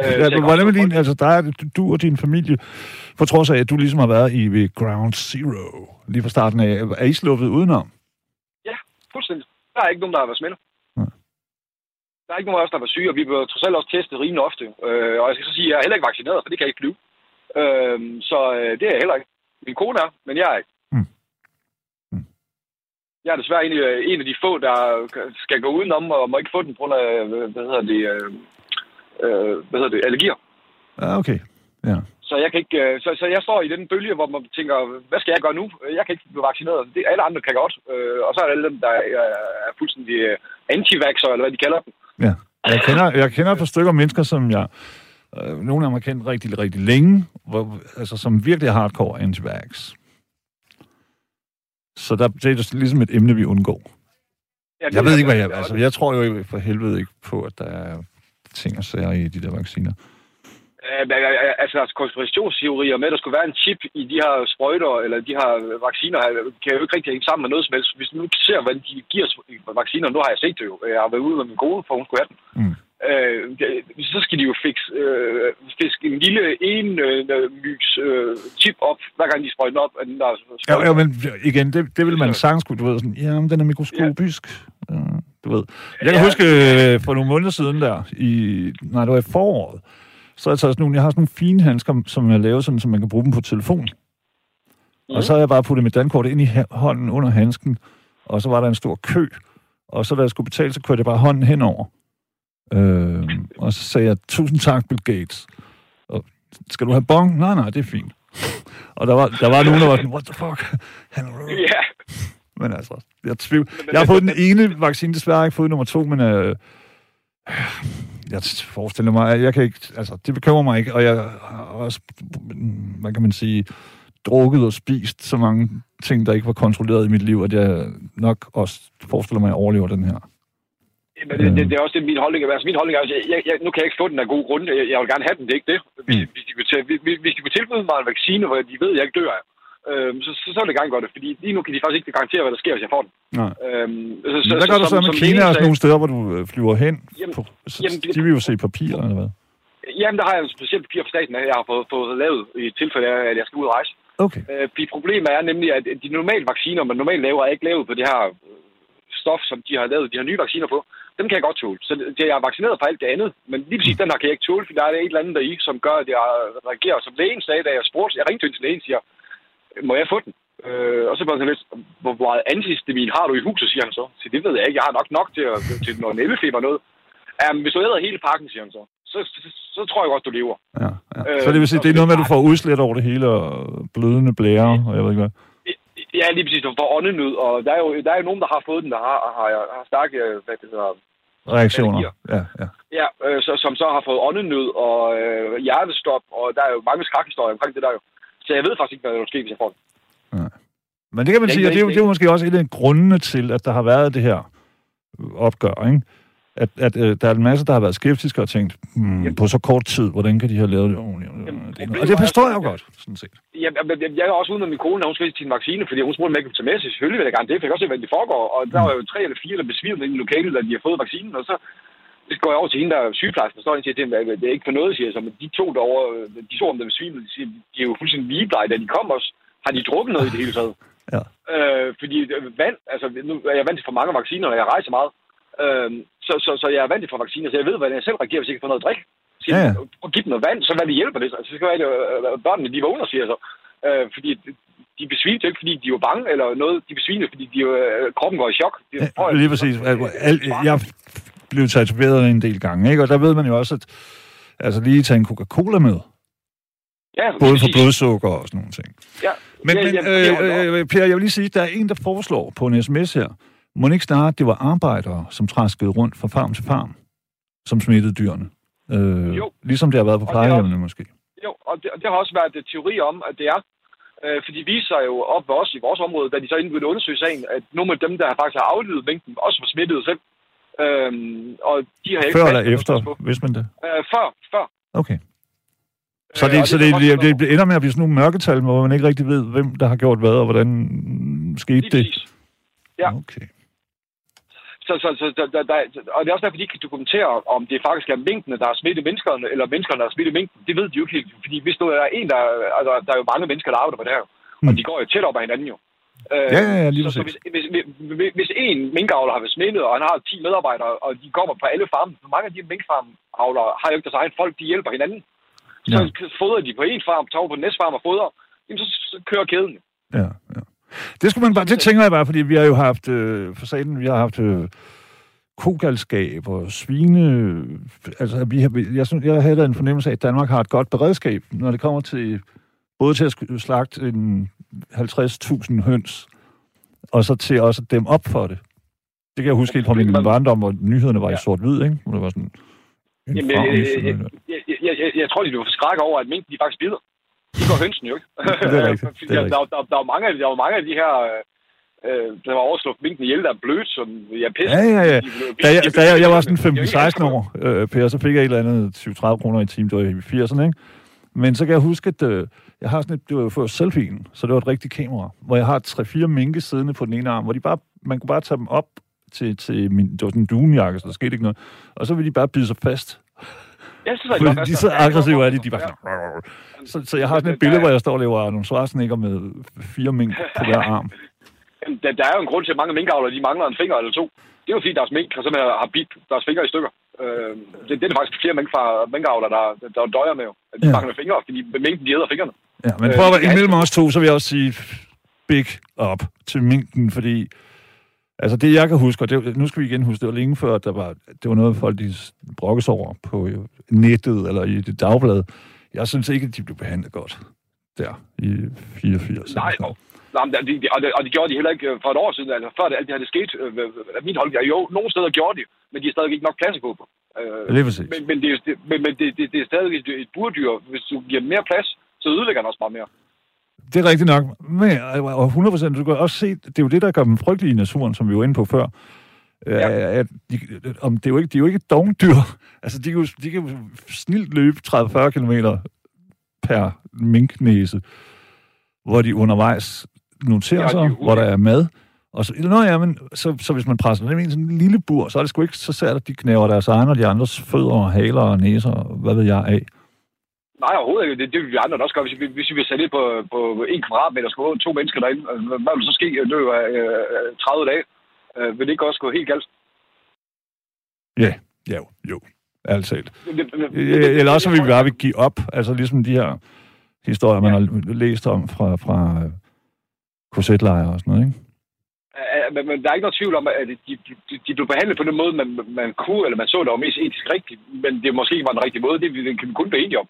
Ja, men hvordan med din, altså der er, du og din familie, på trods af, at du ligesom har været i ved Ground Zero lige fra starten af, er I sluppet udenom? Ja, fuldstændig. Der er ikke nogen, der har været smittet. Der er ikke nogen af os, der var syge, og vi bliver trods alt også testet rimelig ofte. Øh, og jeg skal så sige, at jeg er heller ikke vaccineret, for det kan jeg ikke flyve. Øh, så øh, det er jeg heller ikke. Min kone er, men jeg er ikke. Mm. Mm. Jeg er desværre en, en af de få, der skal gå udenom og må ikke få den på grund af, hvad hedder det, øh, øh, hvad hedder det, allergier. Ja, okay. Ja. Så jeg, kan ikke, øh, så, så jeg står i den bølge, hvor man tænker, hvad skal jeg gøre nu? Jeg kan ikke blive vaccineret. Det, alle andre kan godt. Øh, og så er der alle dem, der er, er fuldstændig øh, anti-vaxxer, eller hvad de kalder dem. Ja. Jeg kender, jeg kender et par stykker mennesker, som jeg... Øh, nogle af dem har kendt rigtig, rigtig længe, hvor, altså, som virkelig er hardcore anti-vax. Så der, det er ligesom et emne, vi undgår. Ja, jeg ved ikke, hvad jeg... Altså, jeg tror jo for helvede ikke på, at der er ting og sager i de der vacciner. Altså, altså konspirationsteorier med, at der skulle være en chip i de her sprøjter, eller de her vacciner, kan jo ikke rigtig hænge sammen med noget som helst. Hvis du nu ser, hvad de giver vacciner, nu har jeg set det jo. Jeg har været ude med min kone, for hun skulle have den. Mm. Øh, så skal de jo fikse, øh, fiske en lille en øh, mygs øh, chip op, hver gang de sprøjter op. Den der ja, ja, men igen, det, det vil man sagtens kunne, du ved, sådan, ja, den er mikroskopisk. Ja. Du ved. Jeg kan ja, huske øh, for nogle måneder siden der, i, nej, det var i foråret, så har jeg taget sådan nogle, jeg har sådan nogle fine handsker, som jeg laver sådan, så man kan bruge dem på telefon. Mm. Og så har jeg bare puttet mit dankort ind i hånden under handsken, og så var der en stor kø. Og så da jeg skulle betale, så kørte jeg bare hånden henover. Øh, og så sagde jeg, tusind tak, Bill Gates. Og, skal du have bong? Nej, nej, det er fint. og der var, der var nogen, der var sådan, what the fuck? Han ja. Yeah. Men altså, jeg tvivl. Jeg har fået den ene vaccine, desværre ikke fået nummer to, men øh, jeg forestiller mig, at jeg kan ikke, altså, det bekymrer mig ikke, og jeg har også, hvad kan man sige, drukket og spist så mange ting, der ikke var kontrolleret i mit liv, at jeg nok også forestiller mig, at jeg overlever den her. Men det, det, det, er også det, min holdning. Altså, min holdning er, at jeg, jeg, nu kan jeg ikke få den af gode grunde. Jeg, jeg vil gerne have den, det er ikke det. Hvis, mm. hvis, de kunne, hvis de kunne tilbyde mig en vaccine, hvor de ved, at jeg ikke dør af, øhm, så, så, så er det gerne godt, fordi lige nu kan de faktisk ikke garantere, hvad der sker, hvis jeg får den. Nej. Øhm, så, så, hvad gør du så med Kina og nogle steder, hvor du øh, flyver hen? Jamen, på, så, jamen, de vil jo se papir, eller hvad? Jamen, der har jeg en specielt papir fra staten, jeg har fået, fået lavet i tilfælde af, at jeg skal ud og rejse. Okay. Øh, problemet er nemlig, at de normale vacciner, man normalt laver, er ikke lavet på det her øh, stof, som de har lavet de her nye vacciner på. Dem kan jeg godt tåle. Så det, jeg er vaccineret for alt det andet. Men lige præcis mm. den her kan jeg ikke tåle, fordi der er et eller andet der i, som gør, at jeg reagerer. Som lægen sagde, da jeg spurgte, jeg ringte til lægen og siger, må jeg få den? Øh, og så var han lidt, hvor meget antihistamin har du i huset, siger han så. Så det ved jeg ikke, jeg har nok nok til, at, til noget nældefeber noget. Um, hvis du æder hele pakken, siger han så, så, så, så tror jeg godt, du lever. Ja, ja. Øh, så det vil sige, det er noget med, at du får udslæt over det hele, og blødende blære, og jeg ved ikke hvad. Ja, lige præcis. For åndenød, og der er, jo, der er jo nogen, der har fået den, der har, har, har stærke, øh, hvad det hedder, Reaktioner. Ja, ja. ja, øh, så, som så har fået åndenød og øh, hjertestop, og der er jo mange skrækhistorier omkring det der jo. Så jeg ved faktisk ikke, hvad der vil ske, hvis jeg får det. Men det kan man sige, og ved det er, jo, ikke- det er jo måske også et af grundene til, at der har været det her opgør, ikke? At, at øh, der er en masse, der har været skeptiske og tænkt, hmm, på så kort tid, hvordan kan de have lavet det ordentligt? problemet Og det er forstår altså, jeg jo at- godt, sådan set. Jeg, jeg, jeg, jeg er også ude med min kone, når hun skal til en vaccine, fordi hun spurgte mig, kunne tage med, så selvfølgelig vil jeg gerne det, for jeg kan også se, hvad det foregår. Og der var jo tre eller fire, der besvimede i lokalet, da de har fået vaccinen, og så så går jeg over til hende, der er sygeplejersken, og står og siger til dem, det er ikke for noget, siger jeg så, men de to derovre, øh, de to om der besvimede, de, siger, de er jo fuldstændig ligeblege, da de kom også. Har de drukket noget i det hele taget? Ja. Øh, fordi øh, vand, altså nu er jeg vant til for mange vacciner, og jeg rejser meget. Øh, så, så, så jeg er vant til for vacciner, så jeg ved, hvordan jeg selv reagerer, hvis jeg ikke får noget at drikke. Så Ja, ja. Og give dem noget vand, så hvad det hjælper det. Altså, så skal være, at øh, børnene de vågner, siger jeg så. Øh, fordi de besvimte ikke, fordi de var bange eller noget. De besvimte, fordi de, øh, kroppen går i chok. Det, Ja, lige præcis. Al, jeg blev tatoveret en del gange, ikke? Og der ved man jo også, at altså lige tage en Coca-Cola med, ja, både for blodsukker og sådan nogle ting. Ja, Men, ja, men ja, nok. øh, øh, Per, jeg vil lige sige, der er en, der foreslår på en sms her, må ikke snart, det var arbejdere, som træskede rundt fra farm til farm, som smittede dyrene. Øh, Jo. Ligesom det har været på plejehjemmene måske. Jo, og det, og det har også været et teori om, at det er. Øh, for de viser jo op ved os i vores område, da de så indbudte undersøge sagen, at nogle af dem, der faktisk har aflevet mængden, også var smittet selv. Øhm, og de har ikke Før eller efter, hvis man det? Øh, før, før. Okay. Så Øh, det, og så det, det, være- det, ender med at blive sådan nogle mørketal, hvor man ikke rigtig ved, hvem der har gjort hvad, og hvordan skete det. Ja. Okay. Så, så, så, der, der, og det er også derfor, de ikke kan dokumentere, om det faktisk er mængdene, der har smittet menneskerne, eller menneskerne, der har smittet mængden. Det ved de jo ikke helt. Fordi hvis der er en, der... Altså, der er jo mange mennesker, der arbejder på det her. Mm. Og Mm. de går jo tæt op ad hinanden jo. Øh, Ja, ja, ja, lige så, så hvis, hvis, hvis, hvis en minkavler har været smittet, og han har 10 medarbejdere, og de kommer på alle farme, så mange af de minkfarmavlere har jo ikke deres egen folk, de hjælper hinanden. Så Ja. fodrer de på en farm, tager på den næste farm og fodrer, jamen så, så kører kæden. Ja, ja. Det skulle man bare, det tænker jeg bare, fordi vi har jo haft, øh, for satan, vi har haft øh, kogalskab og svine, altså vi har, jeg, synes, jeg havde da en fornemmelse af, at Danmark har et godt beredskab, når det kommer til, både til at slagte en 50.000 høns, og så til også at dem op for det. Det kan jeg huske helt fra min barndom, hvor nyhederne var i Ja. sort-hvid, ikke? Hvor det var sådan... En Jamen, jeg, jeg, jeg, jeg, jeg, tror, de bliver forskrækket over, at mink de faktisk bider. De går hønsen jo ikke. Det er rigtigt, det er der, der, der, der, er mange, der er mange af de her, øh, der var overslået minken ihjel, der er blødt, som jeg pisser. Ja, ja, ja. Blev- Da jeg, da jeg, jeg var blev- sådan de blev ikke 15-16 år, øh, Per, så fik jeg et eller andet 20-30 kroner i timen, det var i 80'erne, ikke? Men så kan jeg huske, at øh, jeg har sådan et, det var jo før selfien, så det var et rigtigt kamera, hvor jeg har 3-4 minke siddende på den ene arm, hvor de bare, man kunne bare tage dem op til, til min, det var sådan en dunjakke, så der skete ikke noget, og så ville de bare bide sig fast. Så er Fordi de så aggressive er de, de Ja. sådan, så, så jeg har sådan et billede, hvor jeg står og laver nogle Schwarzenegger med fire mink på hver arm. Der, der er jo en grund til, at mange minkavlere de mangler en finger eller to. Det er jo fordi, deres mink har simpelthen har bidt deres fingre i stykker. Øh, det, det, er der faktisk flere mink fra minkavlere, der, der, døjer med jo. De Ja. fingre, fordi minken de æder fingrene. Ja, men Øh, for at ja. imellem os to, så vil jeg også sige big up til minken, fordi altså det, jeg kan huske, og det, nu skal vi igen huske, det var længe før, at der var, det var noget, folk de brokkes over på øh, nettet eller i det dagblad. Jeg synes ikke, at de blev behandlet godt der i 84. Nej, og, nej, men de, de, og, det, og det gjorde de heller ikke øh, for et år siden. Altså, før det alt det her det skete, øh, øh, min hold, jo, nogle steder gjorde de, men de har stadig ikke nok plads på. Øh, Lige præcis. men, men, det, er- det, men, men det, det, det er stadig et, et burdyr. Hvis du giver mere plads, så ødelægger den også bare mere. Det er rigtigt nok. Men, og 100 procent, du kan også se, det er jo det, der gør dem frygtelige i naturen, som vi var inde på før. Ja. Ja. At de, om det er jo ikke, de er jo ikke dogndyr. Altså, de kan jo, de kan jo snilt løbe 30-40 km per minknæse, hvor de undervejs noterer Ja, sig, hvor der er mad. Og så, nå ja, men så, så hvis man presser dem i sådan en lille bur, så er det sgu ikke så sært, at de knæver deres egne og de andres fødder og haler og næser, og hvad ved jeg af. Nej, overhovedet ikke. Det, det vil vi andre også gøre, hvis vi, hvis vi sætte det på, på en kvadratmeter, skulle to mennesker derinde. Altså, Hvad vil så ske i løbet af øh, 30 dage? Øh, vil det ikke også gå helt galt? Ja, ja jo, jo. Ærligt talt. Øh, Eller også vil vi bare vil give op. Altså ligesom de her historier, man har læst om fra, fra øh, korsetlejre og sådan noget, ikke? Men, men der er ikke noget tvivl om, at de, de, de blev behandlet på den måde, man, man kunne, eller man så, der var mest etisk rigtigt. Men det måske ikke var den rigtige måde. Det, det kan vi kun blive enige om.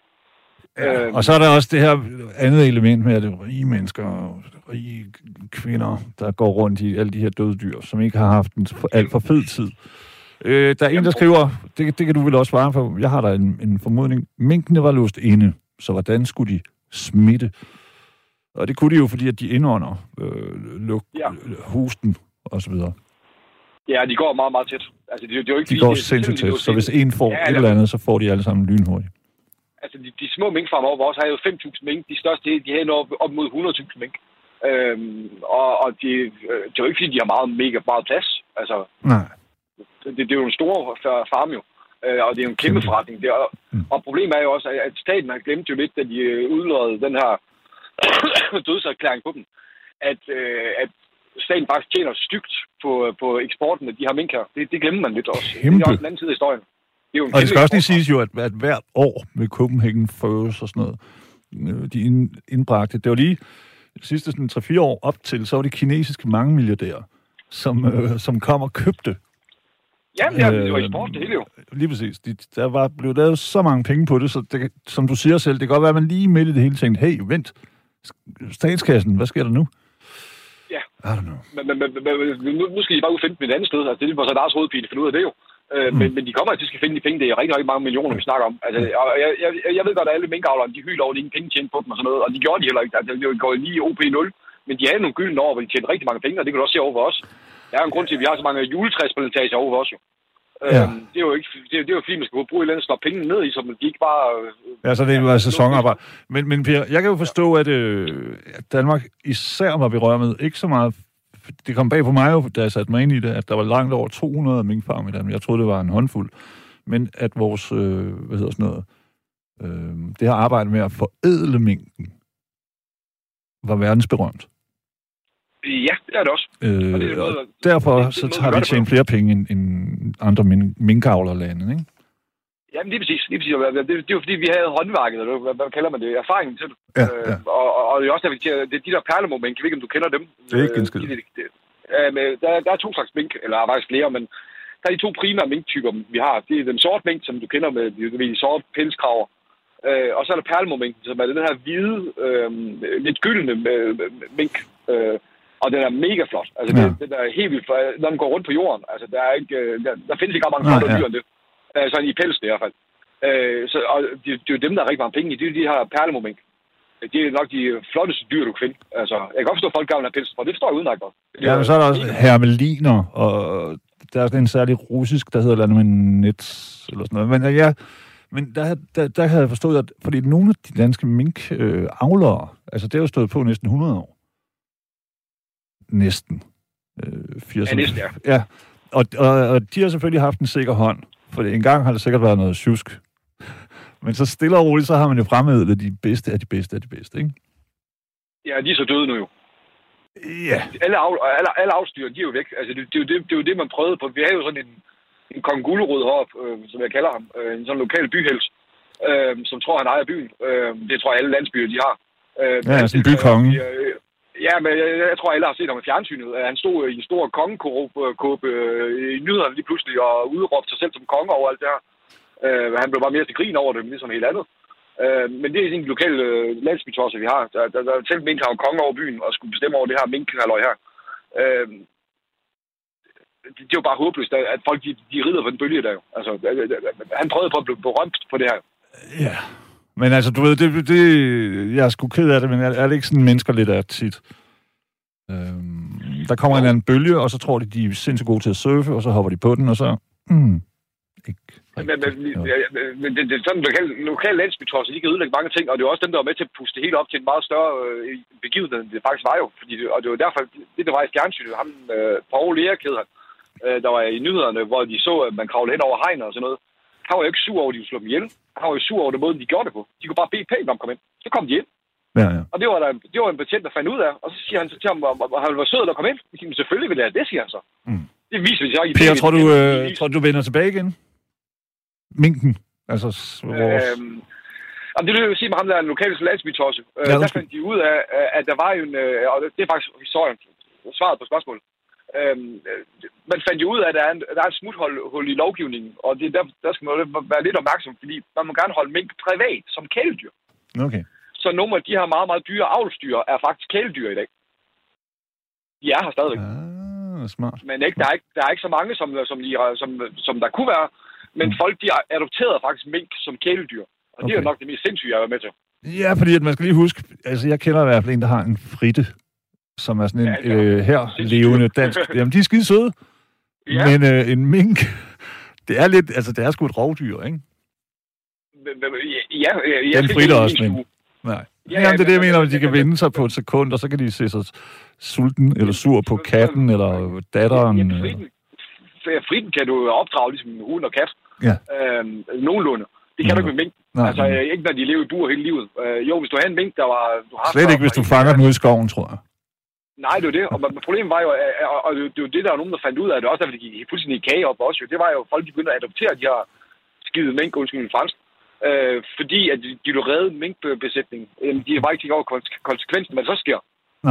Ja, og så er der også det her andet element med, at det er rige mennesker og rige kvinder, der går rundt i alle de her døde dyr, som ikke har haft en alt for fed tid. Øh, der er en, der skriver, det, det kan du vel også svare på, jeg har der en, en formodning, minkene var låst inde, så hvordan skulle de smitte? Og det kunne de jo, fordi at de indånder øh, luk, Ja. husten og så videre. Ja, de går meget, meget tæt. Altså, det, det er jo ikke, De går det sindssygt tæt, så hvis en får Ja, et eller- andet, så får de alle sammen lynhurtigt. altså de, de små minkfarmer over vores har jo 5.000 mink. De største, de har op, op mod 100.000 mink. Øhm, og og de, øh, det er jo ikke, fordi de har meget, mega meget plads. Altså, Nej. det, det er jo en stor fa- farm jo. Øh, og det er jo en kæmpe forretning. Det er, Mm. Og problemet er jo også, at- at staten har glemt jo lidt, da de øh, udløjede den her dødserklæring på dem, at, øh, at staten faktisk tjener stygt på, på eksporten af de her mink her. Det, det glemmer man lidt også. Det Kæmpe. er også en anden side af historien. Det er jo en Og det skal også lige siges jo, at, at hvert år med Copenhagen Furs og sådan noget, øh, de ind, indbragte, det var lige de sidste sådan 3-4 år op til, så var det kinesiske mange milliardærer, som, øh, som kom og købte. Jamen, ja, det var Øh, eksport, det hele jo. Lige præcis. De, der var blevet lavet så mange penge på det, så det, som du siger selv, det kan godt være, at man lige midt i det hele tænkte, hey, vent, statskassen, hvad sker der nu? Ja. I don't know. Men, men, men, men nu, nu skal de bare ud finde dem et andet sted. Altså, det er vores Lars hovedpine, finde ud af det jo. Øh, Mm. men, men de kommer at skal finde de penge. Det er rigtig, rigtig mange millioner, vi snakker om. Altså, og jeg, jeg, jeg ved godt, at alle minkavlerne, de hylder over, at de ingen penge tjente på dem og sådan noget. Og de gjorde de heller ikke. Altså, det går lige OP 0. Men de havde nogle gyldne år, hvor de tjente rigtig mange penge, og det kan du også se over for os. Der er en grund til, at vi har så mange juletræsplantager over for os jo. Ja. Øhm, det er jo ikke, det er, det er jo fordi, man skal bruge et eller andet slå pengene ned i, så man ikke bare... Øh, Ja, så det var sæsonarbejde. Men, men Per, jeg kan jo forstå, at, øh, at Danmark især var berømmet, ikke så meget... Det kom bag på mig jo, da jeg satte mig ind i det, at der var langt over 200 minkfarme i Danmark. Jeg troede, det var en håndfuld. Men at vores, øh, hvad hedder sådan noget, øh, det her arbejde med at forædle minken, var verdensberømt. Ja, det er det også. Og det er Øh, og derfor det er så har gør vi det på. tjent flere penge end, end andre min, minkavlerlande, ikke? Jamen lige præcis. Lige præcis. Det, det, er jo fordi, vi havde håndværket, eller hvad, hvad kalder man det? Erfaringen til det. Ja, Øh, ja. og, og, og, det er også der, vi siger, det er de der perlemomink, jeg ved ikke, om du kender dem. Det er ikke en skid. Øh, de- de- øh, der, der er to slags mink, eller er faktisk flere, men der er de to primære minktyper, vi har. Det er den sorte mink, som du kender med de, de sorte pelskraver. Øh, og så er der perlemominken, som er den her hvide, øh, lidt gyldne øh, mink. Øh, og den er mega flot. Altså, Ja. den, den er helt vildt flot. Når den går rundt på jorden, altså, der, er ikke, øh, der, der findes ikke ret mange flotte ja. dyr end det. Øh, sådan i pelsen i hvert fald. Øh, så, og det, det er jo dem, der er rigtig mange penge i. Det er de her perlemomink. Det er nok de flotteste dyr, du kan finde. Altså, jeg kan godt forstå, at folk have pels, og det forstår jeg udmærket godt. Ja, men så er der også hermeliner, og der er sådan en særlig russisk, der hedder andet med nets, eller sådan noget. Men øh, ja, men der, der, der havde jeg forstået, at fordi nogle af de danske mink-avlere, øh, avlere, altså det har jo stået på næsten 100 år. Næsten. Øh, 80 Ja, næsten, ja. ja. Og, og, og de har selvfølgelig haft en sikker hånd, for en gang har det sikkert været noget tjusk. Men så stille og roligt, så har man jo fremedlet de bedste af de bedste af de bedste, ikke? Ja, de er så døde nu jo. Ja. Alle, af, alle, alle afstyr, de er jo væk. Altså, det, det, er jo det, det er jo det, man prøvede på. Vi havde jo sådan en, en kong Gullerud heroppe, øh, som jeg kalder ham. Øh, en sådan lokal byhels, øh, som tror, han ejer byen. Øh, det tror jeg, alle landsbyer, de har. Øh, Ja, sådan en bykonge. Øh, ja, men jeg, jeg tror, alle har set ham i fjernsynet. Øh, han stod i en stor kongekåbe øh, øh, i nyhederne lige pludselig og udråbte sig selv som konge over alt det her. Øh, han blev bare mere til grin over det, men ligesom helt andet. Øh, men det er sådan en lokal øh, landsbytosser, vi har. Der, der, der selv mente han var konge over byen og skulle bestemme over det her minkhalløj her. Øh, det, det er jo bare håbløst, at at folk de, de rider på den bølge der jo. Altså, han prøvede på at blive berømt på det her. Ja. Men altså, du ved, det, det, jeg er sgu ked af det, men er, er det ikke sådan, mennesker lidt er tit? Øhm, der kommer en eller anden bølge, og så tror de, de er sindssygt gode til at surfe, og så hopper de på den, og så... Mm, ikke Men, men, men det, det, er sådan lokal, lokal landsbytosser, de kan ødelægge mange ting, og det er også dem, der var med til at puste det hele op til en meget større øh, begivenhed, end det faktisk var jo. Fordi det, og det var derfor, det der var i fjernsynet, ham, øh, Paul Erik hed han, øh, der var i nyhederne, hvor de så, at man kravlede hen over hegnet og sådan noget. Han var jo ikke sur over, at de ville slå dem ihjel. Han var jo sur over den måde, de gjorde det på. De kunne bare bede pænt om at komme ind. Så kom de ind. Ja, ja. Og det var, der, det var en betjent, der fandt ud af. Og så siger han så til ham, at han var sød at komme ind. Jeg siger, "Men selvfølgelig vil jeg det, siger han så. Mm. Det viser vi så i Per, tror du, øh, tror du, vender tilbage igen? Minken. Altså, vores... Øhm, og det vil jeg sige med ham, der er en lokal landsbytosse. Øh, Ja, der fandt de ud af, at der var jo en... Øh, og det er faktisk historien, svaret på spørgsmålet. Øhm, øh, man fandt jo ud af, at der er, en, der er et smuthul hul i lovgivningen, og det, der, der skal man være lidt opmærksom, fordi man må gerne holde mink privat som kæledyr. Okay. Så nogle af de her meget, meget dyre avlsdyr er faktisk kæledyr i dag. De er her stadigvæk. Ah, smart. Men ikke, der, er ikke, der er ikke så mange, som, som, de, som, som der kunne være. Men Mm. folk, de adopterede faktisk mink som kæledyr. Og det er Okay. jo nok det mest sindssyge, jeg har været med til. Ja, fordi at man skal lige huske, altså jeg kender i hvert fald en, der har en fritte, som er sådan en Ja, øh, her levende dansk. Jamen, de er skide søde, Ja, men øh, en mink, det er lidt, altså det er sgu et rovdyr, ikke? ja, ja, ja Den fritter også, men-. Nej. Ja, Ja, Jamen, det er det, jeg mener, at de kan vende sig på et sekund, og så kan de se sig sulten eller sur på katten eller datteren. Jamen, eller- fritten, fritten kan du opdrage ligesom en hund og kat. Ja. Øhm, nogenlunde. Det kan du ikke med mink. Nej, altså, øh, ikke når de lever i bur hele livet. Øh, jo, hvis du har en mink, der var... Du har Slet ikke, hvis du fanger den ude i skoven, tror jeg. Nej, det er det. Og problemet var jo, øh, og- det er jo det, der er nogen, der fandt ud af det, også derfor det gik fuldstændig i kage op også jo. Det var jo, folk de begyndte at adoptere de her skide mink, undskyld min fransk, øh, fordi at de, de ville redde minkbesætning. Øh, de har bare ikke tænkt over konse- konsekvensen, hvad der så sker.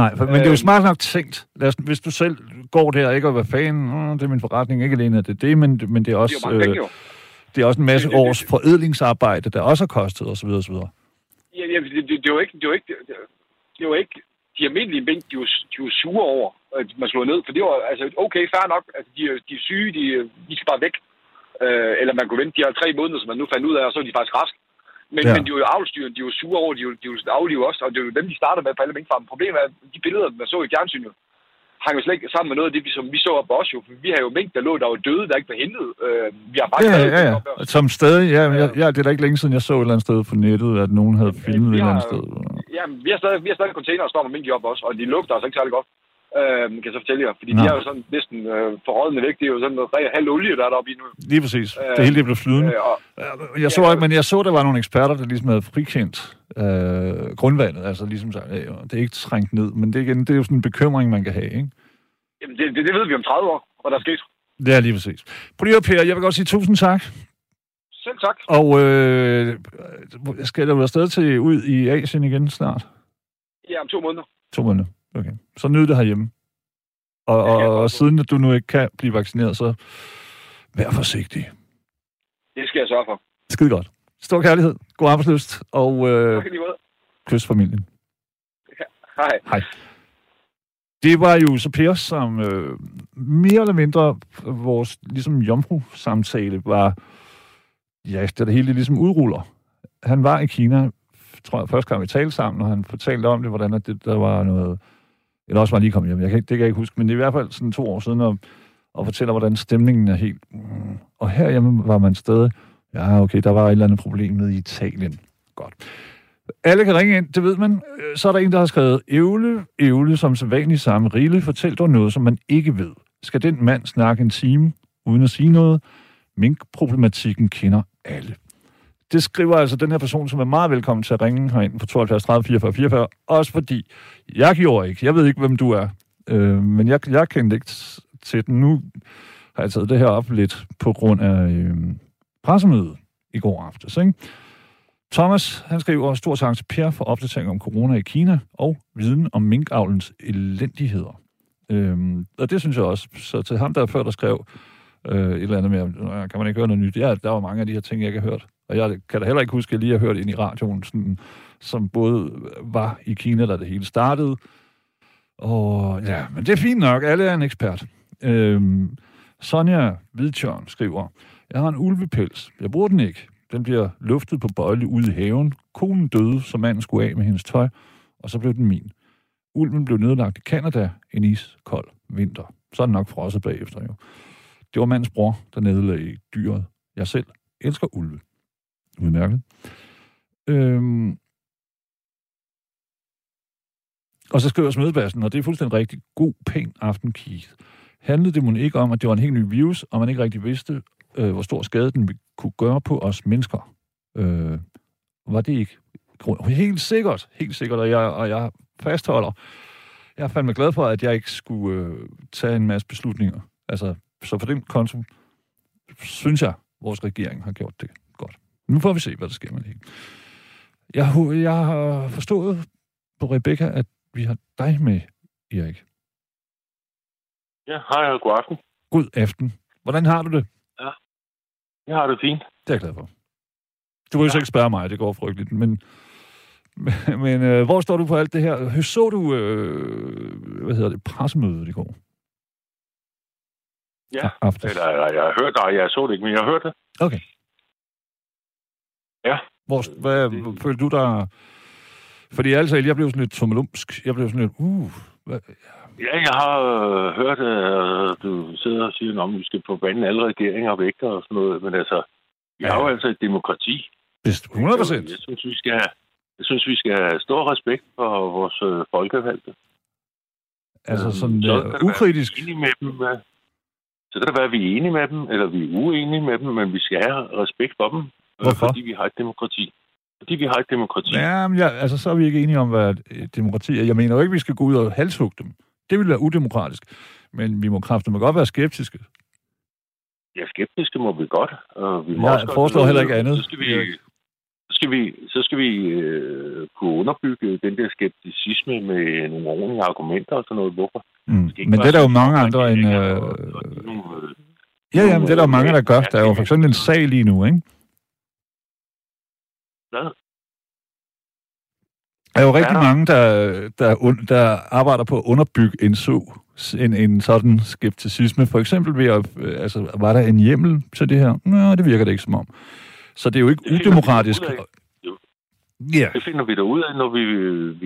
Nej, for, men det er jo Øhm. smart nok tænkt. Lad os, hvis du selv går der, ikke, og hvad fanden, mm, det er min forretning, ikke alene er det det, men, men det er Det er også, mange øh, det er også en masse Det- det- det- års forædlingsarbejde, der også har kostet, osv. osv. Ja, ja, det, det, det, er jo ikke, det er jo ikke, det, det er jo ikke, de almindelige mink, de er jo, de jo sure over, at man slår ned. For det var, altså, okay, fair nok. Altså, de, er- de er syge, de, de skal bare væk. Øh, eller man kunne vente de her tre måneder, som man nu fandt ud af, og så er de faktisk raske. Men, Ja. men de er jo avlstyren, de er jo sure over, de jo, de jo aflive også, og det er jo dem, de starter med på alle minkfarmen. Problemet er, at de billeder, man så i fjernsynet, hang jo slet ikke sammen med noget af det, vi, som vi så op på os jo. For vi har jo mink, der lå, der var døde, der ikke var hentet. Øh, vi har faktisk Ja, ja, ja. os. Som stadig, ja, ja, ja, det er da ikke længe siden, jeg så et eller andet sted på nettet, at nogen havde filmet vi et eller andet sted. Ja, men vi har stadig, vi har stadig container, der står med mink i op også, og de lugter altså ikke særlig godt. Øh, kan jeg så fortælle jer. Fordi Nå. de er jo sådan næsten øh, forrådende væk. Det er jo sådan noget ren halv olie, der er deroppe i nu. Lige præcis. Det hele det blev flydende. Øh, og, Jeg så, Ja. ikke, men jeg så, der var nogle eksperter, der ligesom havde frikendt øh, grundvandet. Altså ligesom øh, det er ikke trængt ned, men det er, igen, det er jo sådan en bekymring, man kan have, ikke? jamen, det, det, det, ved vi om 30 år, hvad der er sket. Det er lige præcis. Prøv lige at, Per, jeg vil godt sige tusind tak. Selv tak. Og øh, skal du afsted til ud i Asien igen snart? Ja, om to måneder. To måneder. Okay. Så nyd det herhjemme. Og, Ja, og, og, og siden at du nu ikke kan blive vaccineret, så vær forsigtig. Det skal jeg sørge for. Skide godt. Stor kærlighed, god arbejdsløst, og øh, kys familien. Hej. Det var jo så Per, som øh, mere eller mindre vores ligesom jomfru-samtale var, ja, det der hele ligesom udruller. Han var i Kina, tror jeg, første gang vi talte sammen, og han fortalte om det, hvordan det, der var noget, eller også var lige kommet hjem, jeg kan, ikke- det kan jeg ikke huske, men det er i hvert fald sådan to år siden, og, og fortæller, hvordan stemningen er helt... Mm, og herhjemme var man stadig, ja, okay, der var et eller andet problem nede i Italien. Godt. Alle kan ringe ind, det ved man. Øh, så er der en, der har skrevet, Ævle, Ævle, som sædvanligt samme rille, fortæl dog noget, som man ikke ved. Skal den mand snakke en time, uden at sige noget? Mink-problematikken kender alle. Det skriver altså den her person, som er meget velkommen til at ringe herind på 72 30 44 44, også fordi jeg gjorde ikke. Jeg ved ikke, hvem du er, øh, men jeg, jeg kendte ikke til den. Nu har jeg taget det her op lidt på grund af øh, pressemødet i går aftes, ikke? Thomas, han skriver stor tak til Per for opdatering om corona i Kina og viden om minkavlens elendigheder. Øhm, og det synes jeg også. Så til ham, der før der skrev øh, et eller andet med, kan man ikke høre noget nyt? Ja, der var mange af de her ting, jeg ikke har hørt. Og jeg kan da heller ikke huske, at jeg lige har hørt ind i radioen, sådan, som både var i Kina, da det hele startede. Og ja, men det er fint nok. Alle er en ekspert. Øhm, Sonja Hvidtjørn skriver, jeg har en ulvepels. Jeg bruger den ikke. Den bliver luftet på bøjle ude i haven. Konen døde, så manden skulle af med hendes tøj, og så blev den min. Ulven blev nedlagt i Kanada en iskold vinter. Så er den nok frosset bagefter jo. Det var mandens bror, der nedlagde dyret. Jeg selv elsker ulve. Udmærket. Øhm. Og så skriver Smedbassen, og det er fuldstændig rigtig god, pæn aften, Keith. Handlede det måske ikke om, at det var en helt ny virus, og man ikke rigtig vidste, øh, hvor stor skade den kunne gøre på os mennesker? Øh, var det ikke? Helt sikkert, helt sikkert, og jeg, og jeg fastholder. Jeg er fandme glad for, at jeg ikke skulle øh, tage en masse beslutninger. Altså, så for den konto synes jeg, vores regering har gjort det. Nu får vi se, hvad der sker med det hele. Jeg, jeg har forstået på Rebecca, at vi har dig med, Erik. Ja, hej og god aften. God aften. Hvordan har du det? Jeg har det fint. Det er jeg glad for. Du vil jo så ikke spørge mig, det går frygteligt, men Men, øh, hvor står du på alt det her? Så du, øh, hvad hedder det, pressemødet i går? Ja, Aftes. eller jeg har hørt dig, jeg så det ikke, men jeg har hørt det. Okay. Hvor, hvad, Det- følte du der... Fordi altså, jeg blev sådan lidt tummelumsk. Jeg blev sådan lidt, uh, hvad, Ja, jeg har øh, hørt, at du sidder og siger, at vi skal forbande alle regeringer væk og sådan noget, men altså, vi Ja. har jo altså et demokrati. Best 100 procent. Jeg synes, vi skal jeg synes, vi skal have stor respekt for vores øh, folkevalgte. Altså Øhm, sådan så være, ukritisk. enige med dem. øh. Så kan det være, at vi er enige med dem, eller vi er uenige med dem, men vi skal have respekt for dem. Øh, Hvorfor? Fordi vi har et demokrati. Fordi vi har et demokrati. Ja, men ja, altså, så er vi ikke enige om, hvad et demokrati er. Jeg mener jo ikke, vi skal gå ud og halshugge dem. Det ville være udemokratisk. Men vi må kraftigt godt være skeptiske. Ja, skeptiske må vi godt. Og vi må Jeg foreslår heller ikke andet. Så skal vi, så skal vi, så skal vi øh, kunne underbygge den der skepticisme med nogle ordentlige argumenter og sådan noget. Hvorfor? Mm. Men det er der jo mange at andre end... øh, Ja, ja, men det er der jo mange, der gør. Der er jo for eksempel en sag lige nu, ikke? Hvad? Der er jo rigtig mange, der, der, un- der arbejder på at underbygge en, så, en, en sådan skepticisme. For eksempel ved at, øh, altså, var der en hjemmel til det her? Nå, det virker det ikke som om. Så det er jo ikke Det udemokratisk. Ja, Det finder vi da ud af, når vi,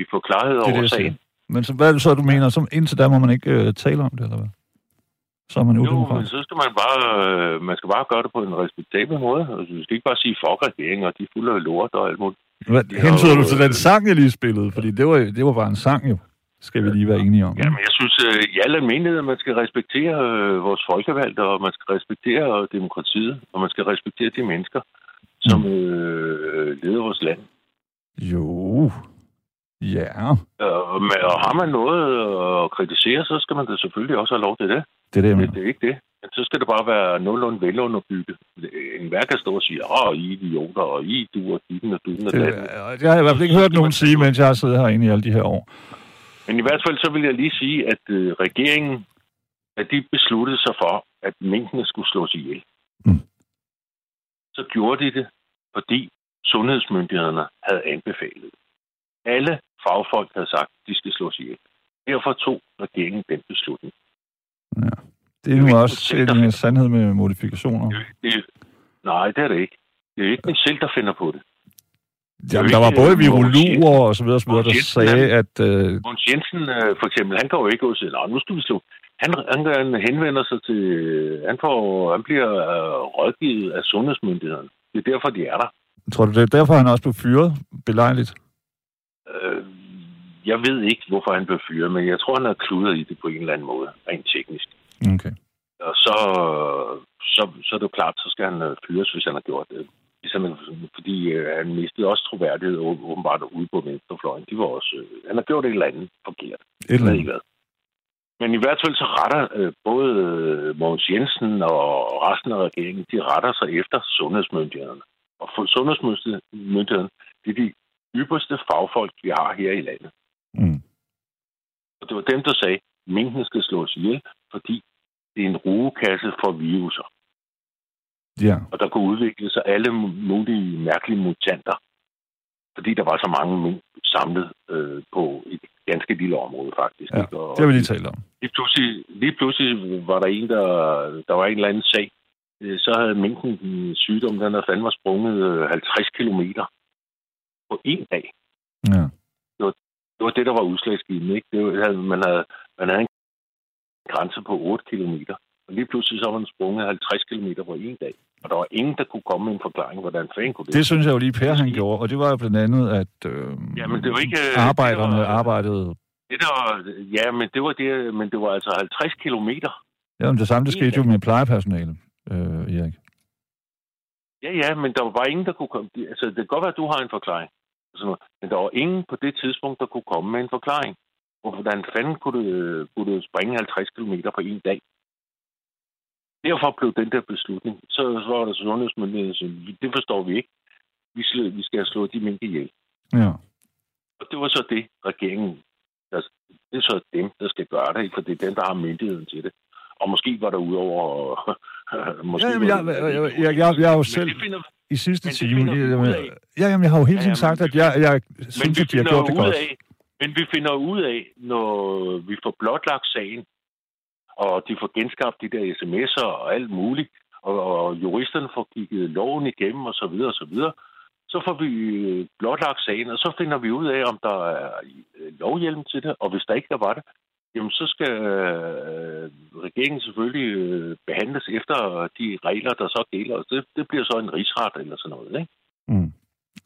vi får klarhed er over det, sagen. Men så, hvad er det så, du mener? Som, indtil der må man ikke øh, tale om det, eller hvad? Så er man Jo, men så skal man bare, øh, man skal bare gøre det på en respektabel måde. Altså, du skal ikke bare sige fuck regeringen, og de er fulde af lort og alt muligt. Hvad, Ja, hentyder du til den sang, jeg lige spillede? Fordi det var, det var bare en sang jo. Skal vi lige være enige om. Ja, men jeg synes øh, i al almindelighed, at man skal respektere øh, vores folkevalgte, og man skal respektere demokratiet, og man skal respektere de mennesker, som øh, leder vores land. Jo. Ja, Øh, Og, med, og har man noget at kritisere, så skal man da selvfølgelig også have lov til det. det er det, Det, er ikke det. Men så skal det bare være nogenlunde velunderbygget. En hver kan stå og sige, åh, I er idioter, og I du og ditten og dutten og Det, det har jeg i hvert fald ikke hørt nogen sige, mens jeg har siddet herinde i alle de her år. Men i hvert fald så vil jeg lige sige, at øh, regeringen, at de besluttede sig for, at minkene skulle slås ihjel. Mm. Så gjorde de det, fordi sundhedsmyndighederne havde anbefalet. Alle fagfolk havde sagt, de skal slås ihjel. Derfor tog regeringen den beslutning. Det er Det er nu jo også en en, en sandhed med modifikationer. Det, det, nej, det er det ikke. Det er ikke den selv, der finder på det. Jamen, der var både øh, virologer og så videre, så videre der Jensen, sagde, at... Øh, Måns Jensen, øh, for eksempel, han kan jo ikke gå og sige, "Nå, nu skal vi slå. Han, han, han henvender sig til... Han, får, han bliver øh, rådgivet af sundhedsmyndighederne. Det er derfor, de er der. tror du, det er derfor, han også blev fyret? Belejligt. Øh, jeg ved ikke, hvorfor han blev fyret, men jeg tror, han har kludret i det på en eller anden måde, rent teknisk. Okay. Og så, så, så er det jo klart, så skal han øh, fyres, hvis han har gjort det. Han, fordi øh, han mistede også troværdighed åb- åbenbart ude på venstrefløjen. De var også, øh, han har gjort et eller andet forkert. Et eller andet. hvad. Men i hvert fald så retter øh, både øh, Mogens Jensen og resten af regeringen, de retter sig efter sundhedsmyndighederne. Og for sundhedsmyndighederne, det er de ypperste fagfolk, vi har her i landet. Mm. Og det var dem, der sagde, at minkene skal slås ihjel, fordi det er en rugekasse for viruser. Ja. Og der kunne udvikle sig alle mulige mærkelige mutanter. Fordi der var så mange mink samlet øh, på et ganske lille område, faktisk. Ja? Og, Det har vi lige talt om. lige pludselig, lige pludselig var der en, der, der var en eller anden sag. Øh, Så havde minken en sygdom, den havde fandme sprunget øh, 50 kilometer på en dag. Ja. Det var det, der var udslagsgivende. Ikke? Det var, man, havde, man havde en grænse på 8 kilometer. Og lige pludselig så var den sprunget 50 kilometer på en dag. Og der var ingen, der kunne komme med en forklaring, hvordan fanden kunne det. Det synes jeg jo lige, Per han gjorde, og det var jo blandt andet, at øh, Ja, men det var ikke... øh, arbejderne Det var, arbejdede... det der, ja, men det var det, men det var altså 50 kilometer. Ja, men det samme, det skete jo med plejepersonale, øh, Erik. Ja, ja, men der var bare ingen, der kunne komme... Altså, det kan godt være, at du har en forklaring. Men der var ingen på det tidspunkt, der kunne komme med en forklaring. Hvor- Hvordan fanden kunne du, kunne du springe 50 km på en dag? Derfor blev den der beslutning. Så, var der sundhedsmyndigheden, som det forstår vi ikke. Vi skal, vi skal slået de mink ihjel. Ja. Og det var så det, regeringen... Der, det er så dem, der skal gøre det, for det er dem, der har myndigheden til det. Og måske var der udover Måske Ja, jamen, jeg, jeg, jeg, jeg, jeg, er jo selv finder, i sidste time... Ja, jamen, jeg har jo hele tiden sagt, at jeg, jeg synes, vi at de har gjort det godt. af, men vi finder ud af, når vi får blotlagt sagen, og de får genskabt de der sms'er og alt muligt, og, og juristerne får kigget loven igennem og så videre og så videre, så får vi øh, blotlagt sagen, og så finder vi ud af, om der er øh, lovhjelm til det, og hvis der ikke der var det, jamen så skal øh, regeringen selvfølgelig øh, behandles efter de regler, der så gælder. Det, det bliver så en rigsret eller sådan noget, ikke? Mm.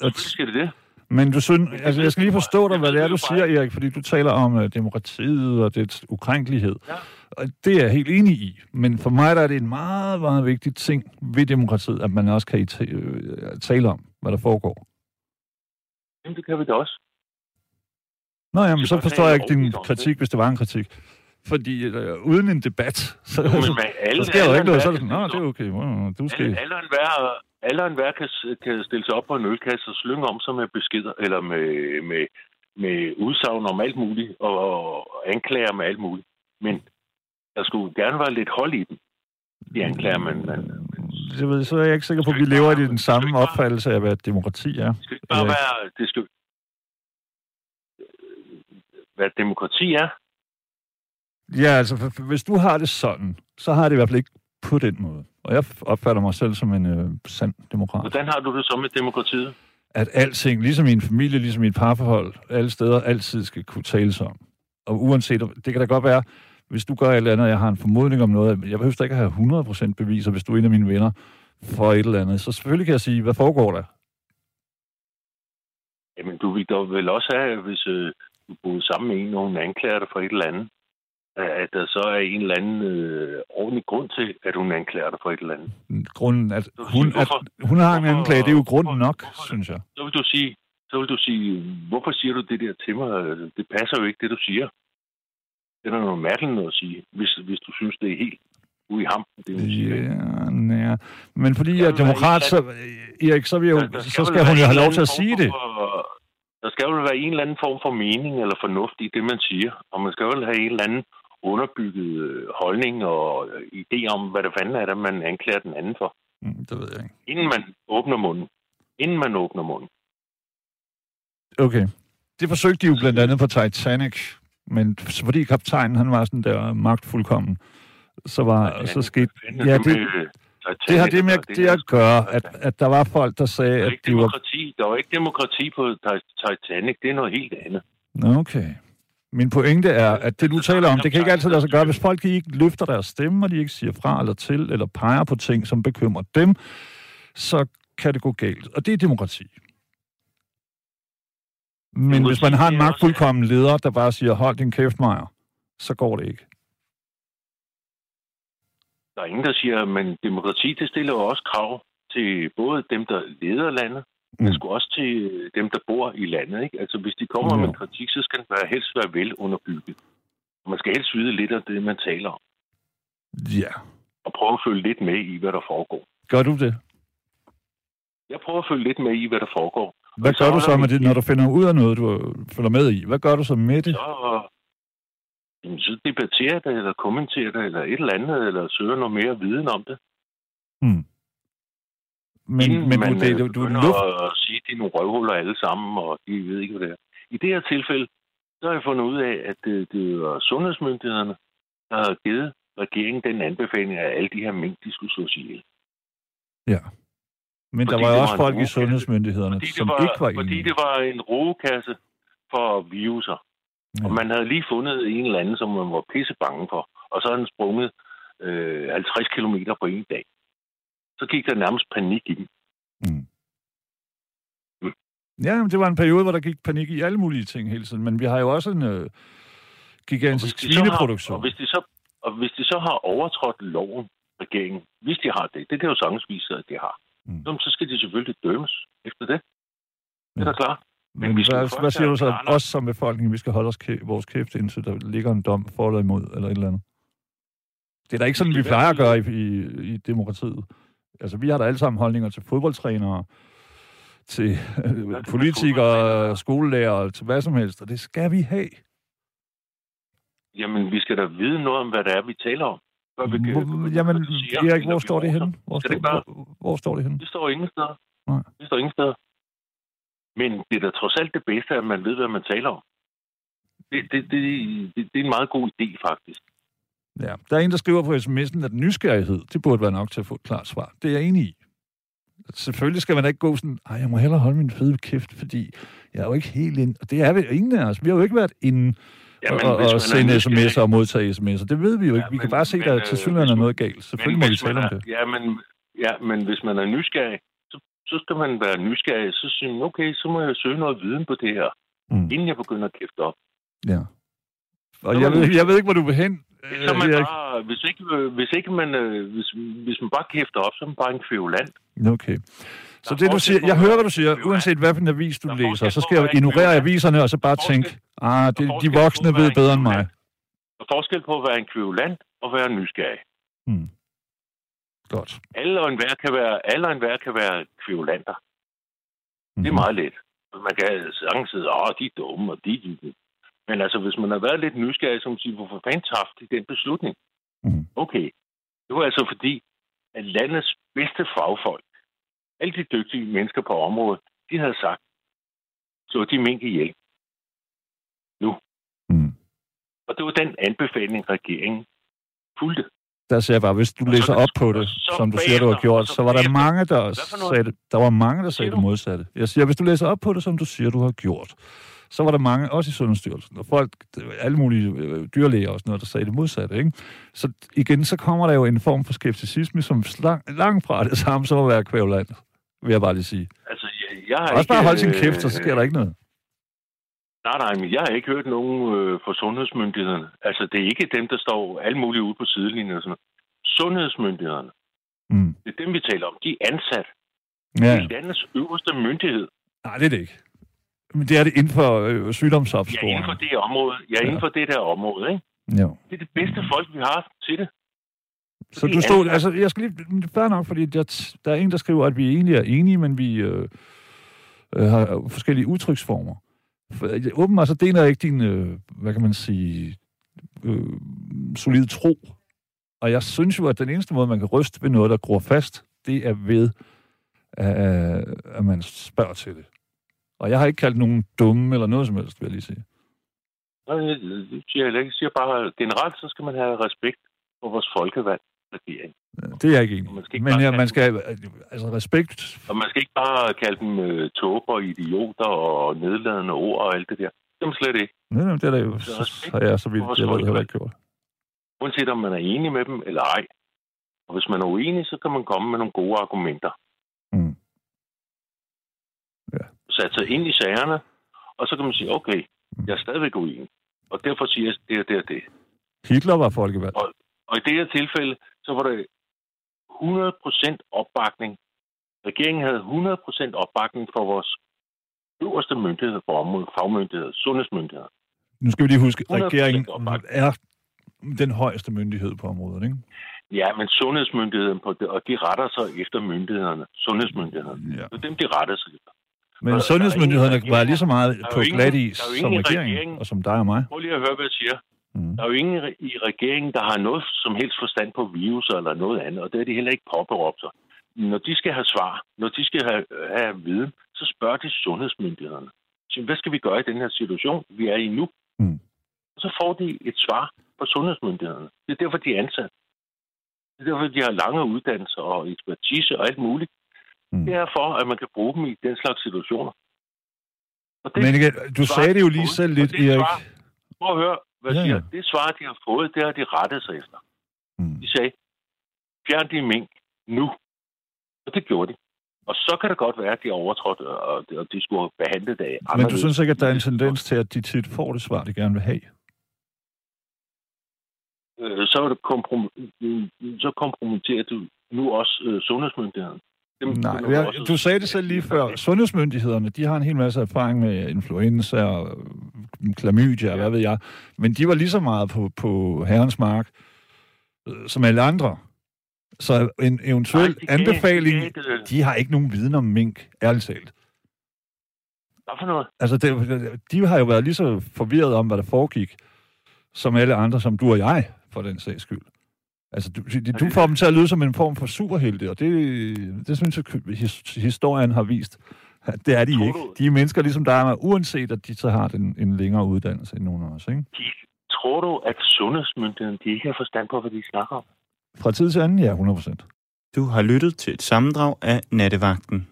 Selvfølgelig skal det det. Men du synes, altså jeg skal lige forstå dig, hvad det er, du siger, Erik, fordi du taler om uh, demokratiet og dets ukrænkelighed. Ja. Og det er jeg helt enig i. Men for mig der er det en meget, meget vigtig ting ved demokratiet, at man også kan øh, tale om, hvad der foregår. Jamen, det kan vi da også. Nå jamen, så forstår jeg ikke din det. kritik, hvis det var en kritik. Fordi øh, uden en debat, så, Jo, men med alle, så sker der ikke noget. Så er det sådan, nå, det er okay. Wow, du skal... Alle, alle, enhver, alle enhver kan, kan stille sig op på en ølkasse og slynge om sig med beskeder, eller med, med, med udsagn om alt muligt, og, og anklager med alt muligt. Men der skulle gerne være lidt hold i dem, de anklager, man, man, Jeg ved, så er jeg ikke sikker på, at vi lever i den samme opfattelse af, hvad et demokrati er. det skal ikke bare være, det skal, hvad demokrati er. Ja, altså, hvis du har det sådan, så har det i hvert fald ikke på den måde. Og jeg opfatter mig selv som en øh, sand demokrat. Hvordan har du det så med demokratiet? At alting, ligesom i en familie, ligesom i et parforhold, alle steder altid skal kunne tales om. Og uanset, det kan da godt være, hvis du gør et eller andet, og jeg har en formodning om noget, jeg behøver ikke at have 100% beviser, hvis du er en af mine venner for et eller andet. Så selvfølgelig kan jeg sige, hvad foregår der? Jamen, du vil dog vel også have, hvis øh, boede sammen med en, og hun anklager dig for et eller andet, at at der så er en eller anden øh, ordentlig grund til, at hun anklager dig for et eller andet. Grunden, at vil hun, sige, at hvorfor- hun har en anklage, det er jo grunden hvorfor- nok, hvorfor- synes jeg. Så vil du sige, så vil du sige, hvorfor siger du det der til mig? Det passer jo ikke, det du siger. Det er noget mærkeligt noget at sige, hvis, hvis du synes, det er helt ude i hampen, det hun siger. Ja, nej. Men fordi jeg er vil demokrat, så, Erik, så, vil jeg jo, så skal hun jo have lov til at sige det. for- Der skal jo være en eller anden form for mening eller fornuft i det, man siger. Og man skal jo have en eller anden underbygget øh, holdning og øh, idé om, hvad det fanden er, der man anklager den anden for. Mm, Det ved jeg ikke. Inden man åbner munden. Inden man åbner munden. Okay. Det forsøgte de jo blandt andet på Titanic, men fordi kaptajnen han var sådan der magtfuldkommen, så var så skete... Ja, det, det har det med det at gøre, at, at der var folk, der sagde, Der at ikke de var... demokrati. Der var ikke demokrati på Ti- Titanic. Det er noget helt andet. Okay. Min pointe er, at det du taler om, det kan ikke altid lade sig gøre, hvis folk ikke løfter deres stemme, og de ikke siger fra eller til, eller peger på ting, som bekymrer dem, så kan det gå galt. Og det er demokrati. Men hvis man har en magtfuldkommen leder, der bare siger, hold din kæft, Maja, så går det ikke. Der er ingen, der siger, men demokrati, det stiller jo også krav til både dem, der leder landet, Mm. men sgu også til dem, der bor i landet. Ikke? Altså, hvis de kommer Jo. med kritik, så skal den være, helst være vel underbygget. Og man skal helst vide lidt af det, man taler om. Ja. Og prøve at følge lidt med i, hvad der foregår. Gør du det? Jeg prøver at følge lidt med i, hvad der foregår. Hvad gør du så med det, når du finder ud af noget, du følger med i? Hvad gør du så med det? Så, jamen, så debatterer det, eller kommenterer det, eller et eller andet, eller søger noget mere viden om det. Hmm. Men, Inden men man du, det, du, du begynder luft... at sige, at de er nogle røvhuller alle sammen, og de ved ikke, hvad det er. I det her tilfælde, så har jeg fundet ud af, at det, det var sundhedsmyndighederne, der har givet regeringen den anbefaling, at alle de her mink, de skulle slås ihjel. Ja. Men der Fordi var det jo var også en folk i sundhedsmyndighederne, Fordi det som var, ikke var fordi enige. det var en rugekasse for viruser. Ja. Og man havde lige fundet en eller anden, som man var pisse bange for. Og så havde den sprunget øh, 50 km på en dag. Så gik der nærmest panik i den. Mm. Mm. Ja, men det var en periode, hvor der gik panik i alle mulige ting hele tiden. Men vi har jo også en øh, gigantisk Og hvis de så har- svineproduktion. Og hvis, de så, og hvis de så har overtrådt loven, regeringen, hvis de har det, det kan jo sagtens vise at de har, Mm. så skal de selvfølgelig dømes efter det. Det er Ja. da klart. Men, vi skal hvad, hvad siger du så? når- Os som befolkning, vi skal holde os kæ- vores kæft, indtil der ligger en dom for eller imod, eller et eller andet. Det er da ikke sådan, vi plejer at gøre i, i, i demokratiet. Altså, vi har da alle sammen holdninger til fodboldtrænere, til øh, politikere, skolelærer, til hvad som helst, og det skal vi have. Jamen, vi skal da vide noget om, hvad det er, vi taler om. Hvad vi Hvor- Jamen, Erik, hvor står det henne? Hvor står, hvor, hvor står det henne? Det står ingen steder. Nej. Det står ingen steder. Men det er da trods alt det bedste, at man ved, hvad man taler om. Det, det, det, det, det er en meget god idé, faktisk. Ja. Der er en, der skriver på sms'en, at nysgerrighed, det burde være nok til at få et klart svar. Det er jeg enig i. Selvfølgelig skal man da ikke gå sådan, ej, jeg må hellere holde min fede kæft, fordi jeg er jo ikke helt ind. Og det er vi ingen af os. Vi har jo ikke været inde Jamen, og, og sende sms'er og modtage sms'er. Det ved vi jo ikke. Ja, vi kan men- bare se, men, at der øh, til synligheden er noget galt. Selvfølgelig må vi tale om det. Ja men, ja, men hvis man er nysgerrig, så, skal man være nysgerrig. Så siger man, okay, så må jeg søge noget viden på det her, Mm. inden jeg begynder at kæfte op. Ja. Og Så jeg ved, jeg ved ikke, hvor du vil hen. Så er man Erik. bare, hvis ikke, hvis ikke man, øh, hvis, hvis man bare kæfter op, så er man bare en kvævland. Okay. Så Der er det, du siger, jeg hører, hvad du siger, hvad- uanset hvilken avis du er læser, så skal jeg ignorere aviserne og så bare tænke, ah, det, de voksne ved bedre end mig. Der er forskel på at være en kvævland og være nysgerrig. Hmm. Godt. Alle og enhver kan være, alle og enhver kan være kvævlander. Det er Mhm. meget let. Man kan sagtens sige, åh, de er dumme, og de, de, de. Men altså, hvis man har været lidt nysgerrig, som siger, hvorfor fanden træffede de den beslutning? Mhm. Okay. Det var altså fordi, at landets bedste fagfolk, alle de dygtige mennesker på området, de havde sagt, så de mink ihjel. Mhm. Og det var den anbefaling, regeringen fulgte. Der siger jeg bare, hvis du læser op på det, som du siger, du har gjort, så var der mange, der sagde der var mange, der sagde det modsatte. Jeg siger, hvis du læser op på det, som du siger, du har gjort, så var der mange, også i Sundhedsstyrelsen, og folk, alle mulige øh, dyrlæger og sådan noget, der sagde det modsatte. Ikke? Så igen, så kommer der jo en form for skepticisme, som lang, langt fra det samme som at være kvævland, vil jeg bare lige sige. Altså, jeg, jeg har Også bare holde sin øh, kæft, så sker der ikke noget. Nej, nej, men jeg har ikke hørt nogen øh, fra sundhedsmyndighederne. Altså, det er ikke dem, der står alle mulige ude på sidelinjen og sådan noget. Sundhedsmyndighederne, Mm. det er dem, vi taler om. De er ansat. Ja, Det er landets øverste myndighed. nej, det er det ikke. Men det er det inden for øh, Ja, inden for sygdomsopsporing. det område. Ja, inden for det der område, ikke? Ja. Det er det bedste folk, vi har til det. Så de du stod, ansat. altså, jeg skal lige, men det er fair nok, fordi der, der er en, der skriver, at vi egentlig er enige, men vi øh, øh, har forskellige udtryksformer. For, åbenbart så deler jeg ikke din, øh, hvad kan man sige, øh, solid tro. Og jeg synes jo, at den eneste måde, man kan ryste ved noget, der gror fast, det er ved, øh, at man spørger til det. Og jeg har ikke kaldt nogen dumme eller noget som helst, vil jeg lige sige. Nej, jeg- Det siger jeg ikke. Jeg siger bare, at generelt så skal man have respekt for vores folkevalg regering. Det er jeg ikke enig Man skal i. ikke Men ja, man skal, altså respekt Og man skal ikke bare kalde dem øh, tåber, idioter og nedladende ord og alt det der. Det er man slet ikke. Nej, nej, det er der jo, Så har jeg så vidt, jeg ved, heller ikke gjort. Uanset om man er enig med dem eller ej. Og hvis man er uenig, så kan man komme med nogle gode argumenter. Mm. Ja. Sat sig ind i sagerne, og så kan man sige, okay, Mm. jeg er stadigvæk uenig. Og derfor siger jeg det og det og det. Hitler var folkevalgt. Og i det her tilfælde, så var det 100% opbakning. Regeringen havde 100% opbakning for vores øverste myndighed på området, fagmyndigheder, sundhedsmyndigheder. Nu skal vi lige huske, 100% regeringen er den højeste myndighed på området, ikke? Ja, men sundhedsmyndigheden på det, og de retter sig efter myndighederne. Sundhedsmyndighederne. Ja. Det er dem, de retter sig efter. Men Og der er sundhedsmyndighederne ingen- var lige så meget på glat is som regeringen, regeringen. og som dig og mig. Prøv lige at høre, hvad jeg siger. Mm. Der er jo ingen i regeringen, der har noget som helst forstand på virus eller noget andet, og det er de heller ikke påberåbt sig. Når de skal have svar, når de skal have, have viden, så spørger de sundhedsmyndighederne. Så, hvad skal vi gøre i den her situation, vi er i nu? Mm. Og så får de et svar fra sundhedsmyndighederne. Det er derfor, de er ansat. Det er derfor, de har lange uddannelser og ekspertise og alt muligt. Mm. Det er for, at man kan bruge dem i den slags situationer. Og det, Men igen, du sagde det jo lige selv lidt, Erik. svar- Prøv at høre, hvad Ja, ja, siger. Det svar, de har fået, det har de rettet sig efter. Mm. De sagde, fjern de mink nu. Og det gjorde de. Og så kan det godt være, at de overtrådt, og og de skulle have behandlet det Men du synes ikke, at der er en tendens til, at de tit får det svar, de gerne vil have? Øh, så, er det komprom- så kompromitterer du nu også øh, sundhedsmyndigheden. Dem, Nej, dem jeg, du sagde det selv lige før. Sundhedsmyndighederne, de har en hel masse erfaring med influenza og klamydia, ja. hvad ved jeg. Men de var lige så meget på, på herrens mark, øh, som alle andre. Så en eventuel Nej, de anbefaling, de det- de har ikke nogen viden om mink, ærligt talt. Hvad for noget? Altså, det, de har jo været lige så forvirret om, hvad der foregik, som alle andre, som du og jeg, for den sags skyld. Altså, du, du får dem til at lyde som en form for superhelte, og det, det synes jeg, historien har vist. Det er de tror ikke. Du, de er mennesker ligesom der, uanset at de så har en, en længere uddannelse end nogen af os, ikke? De, tror du, at sundhedsmyndigheden de ikke har forstand på, hvad de snakker om? Fra tid til anden, ja, 100% Du har lyttet til et sammendrag af Nattevagten.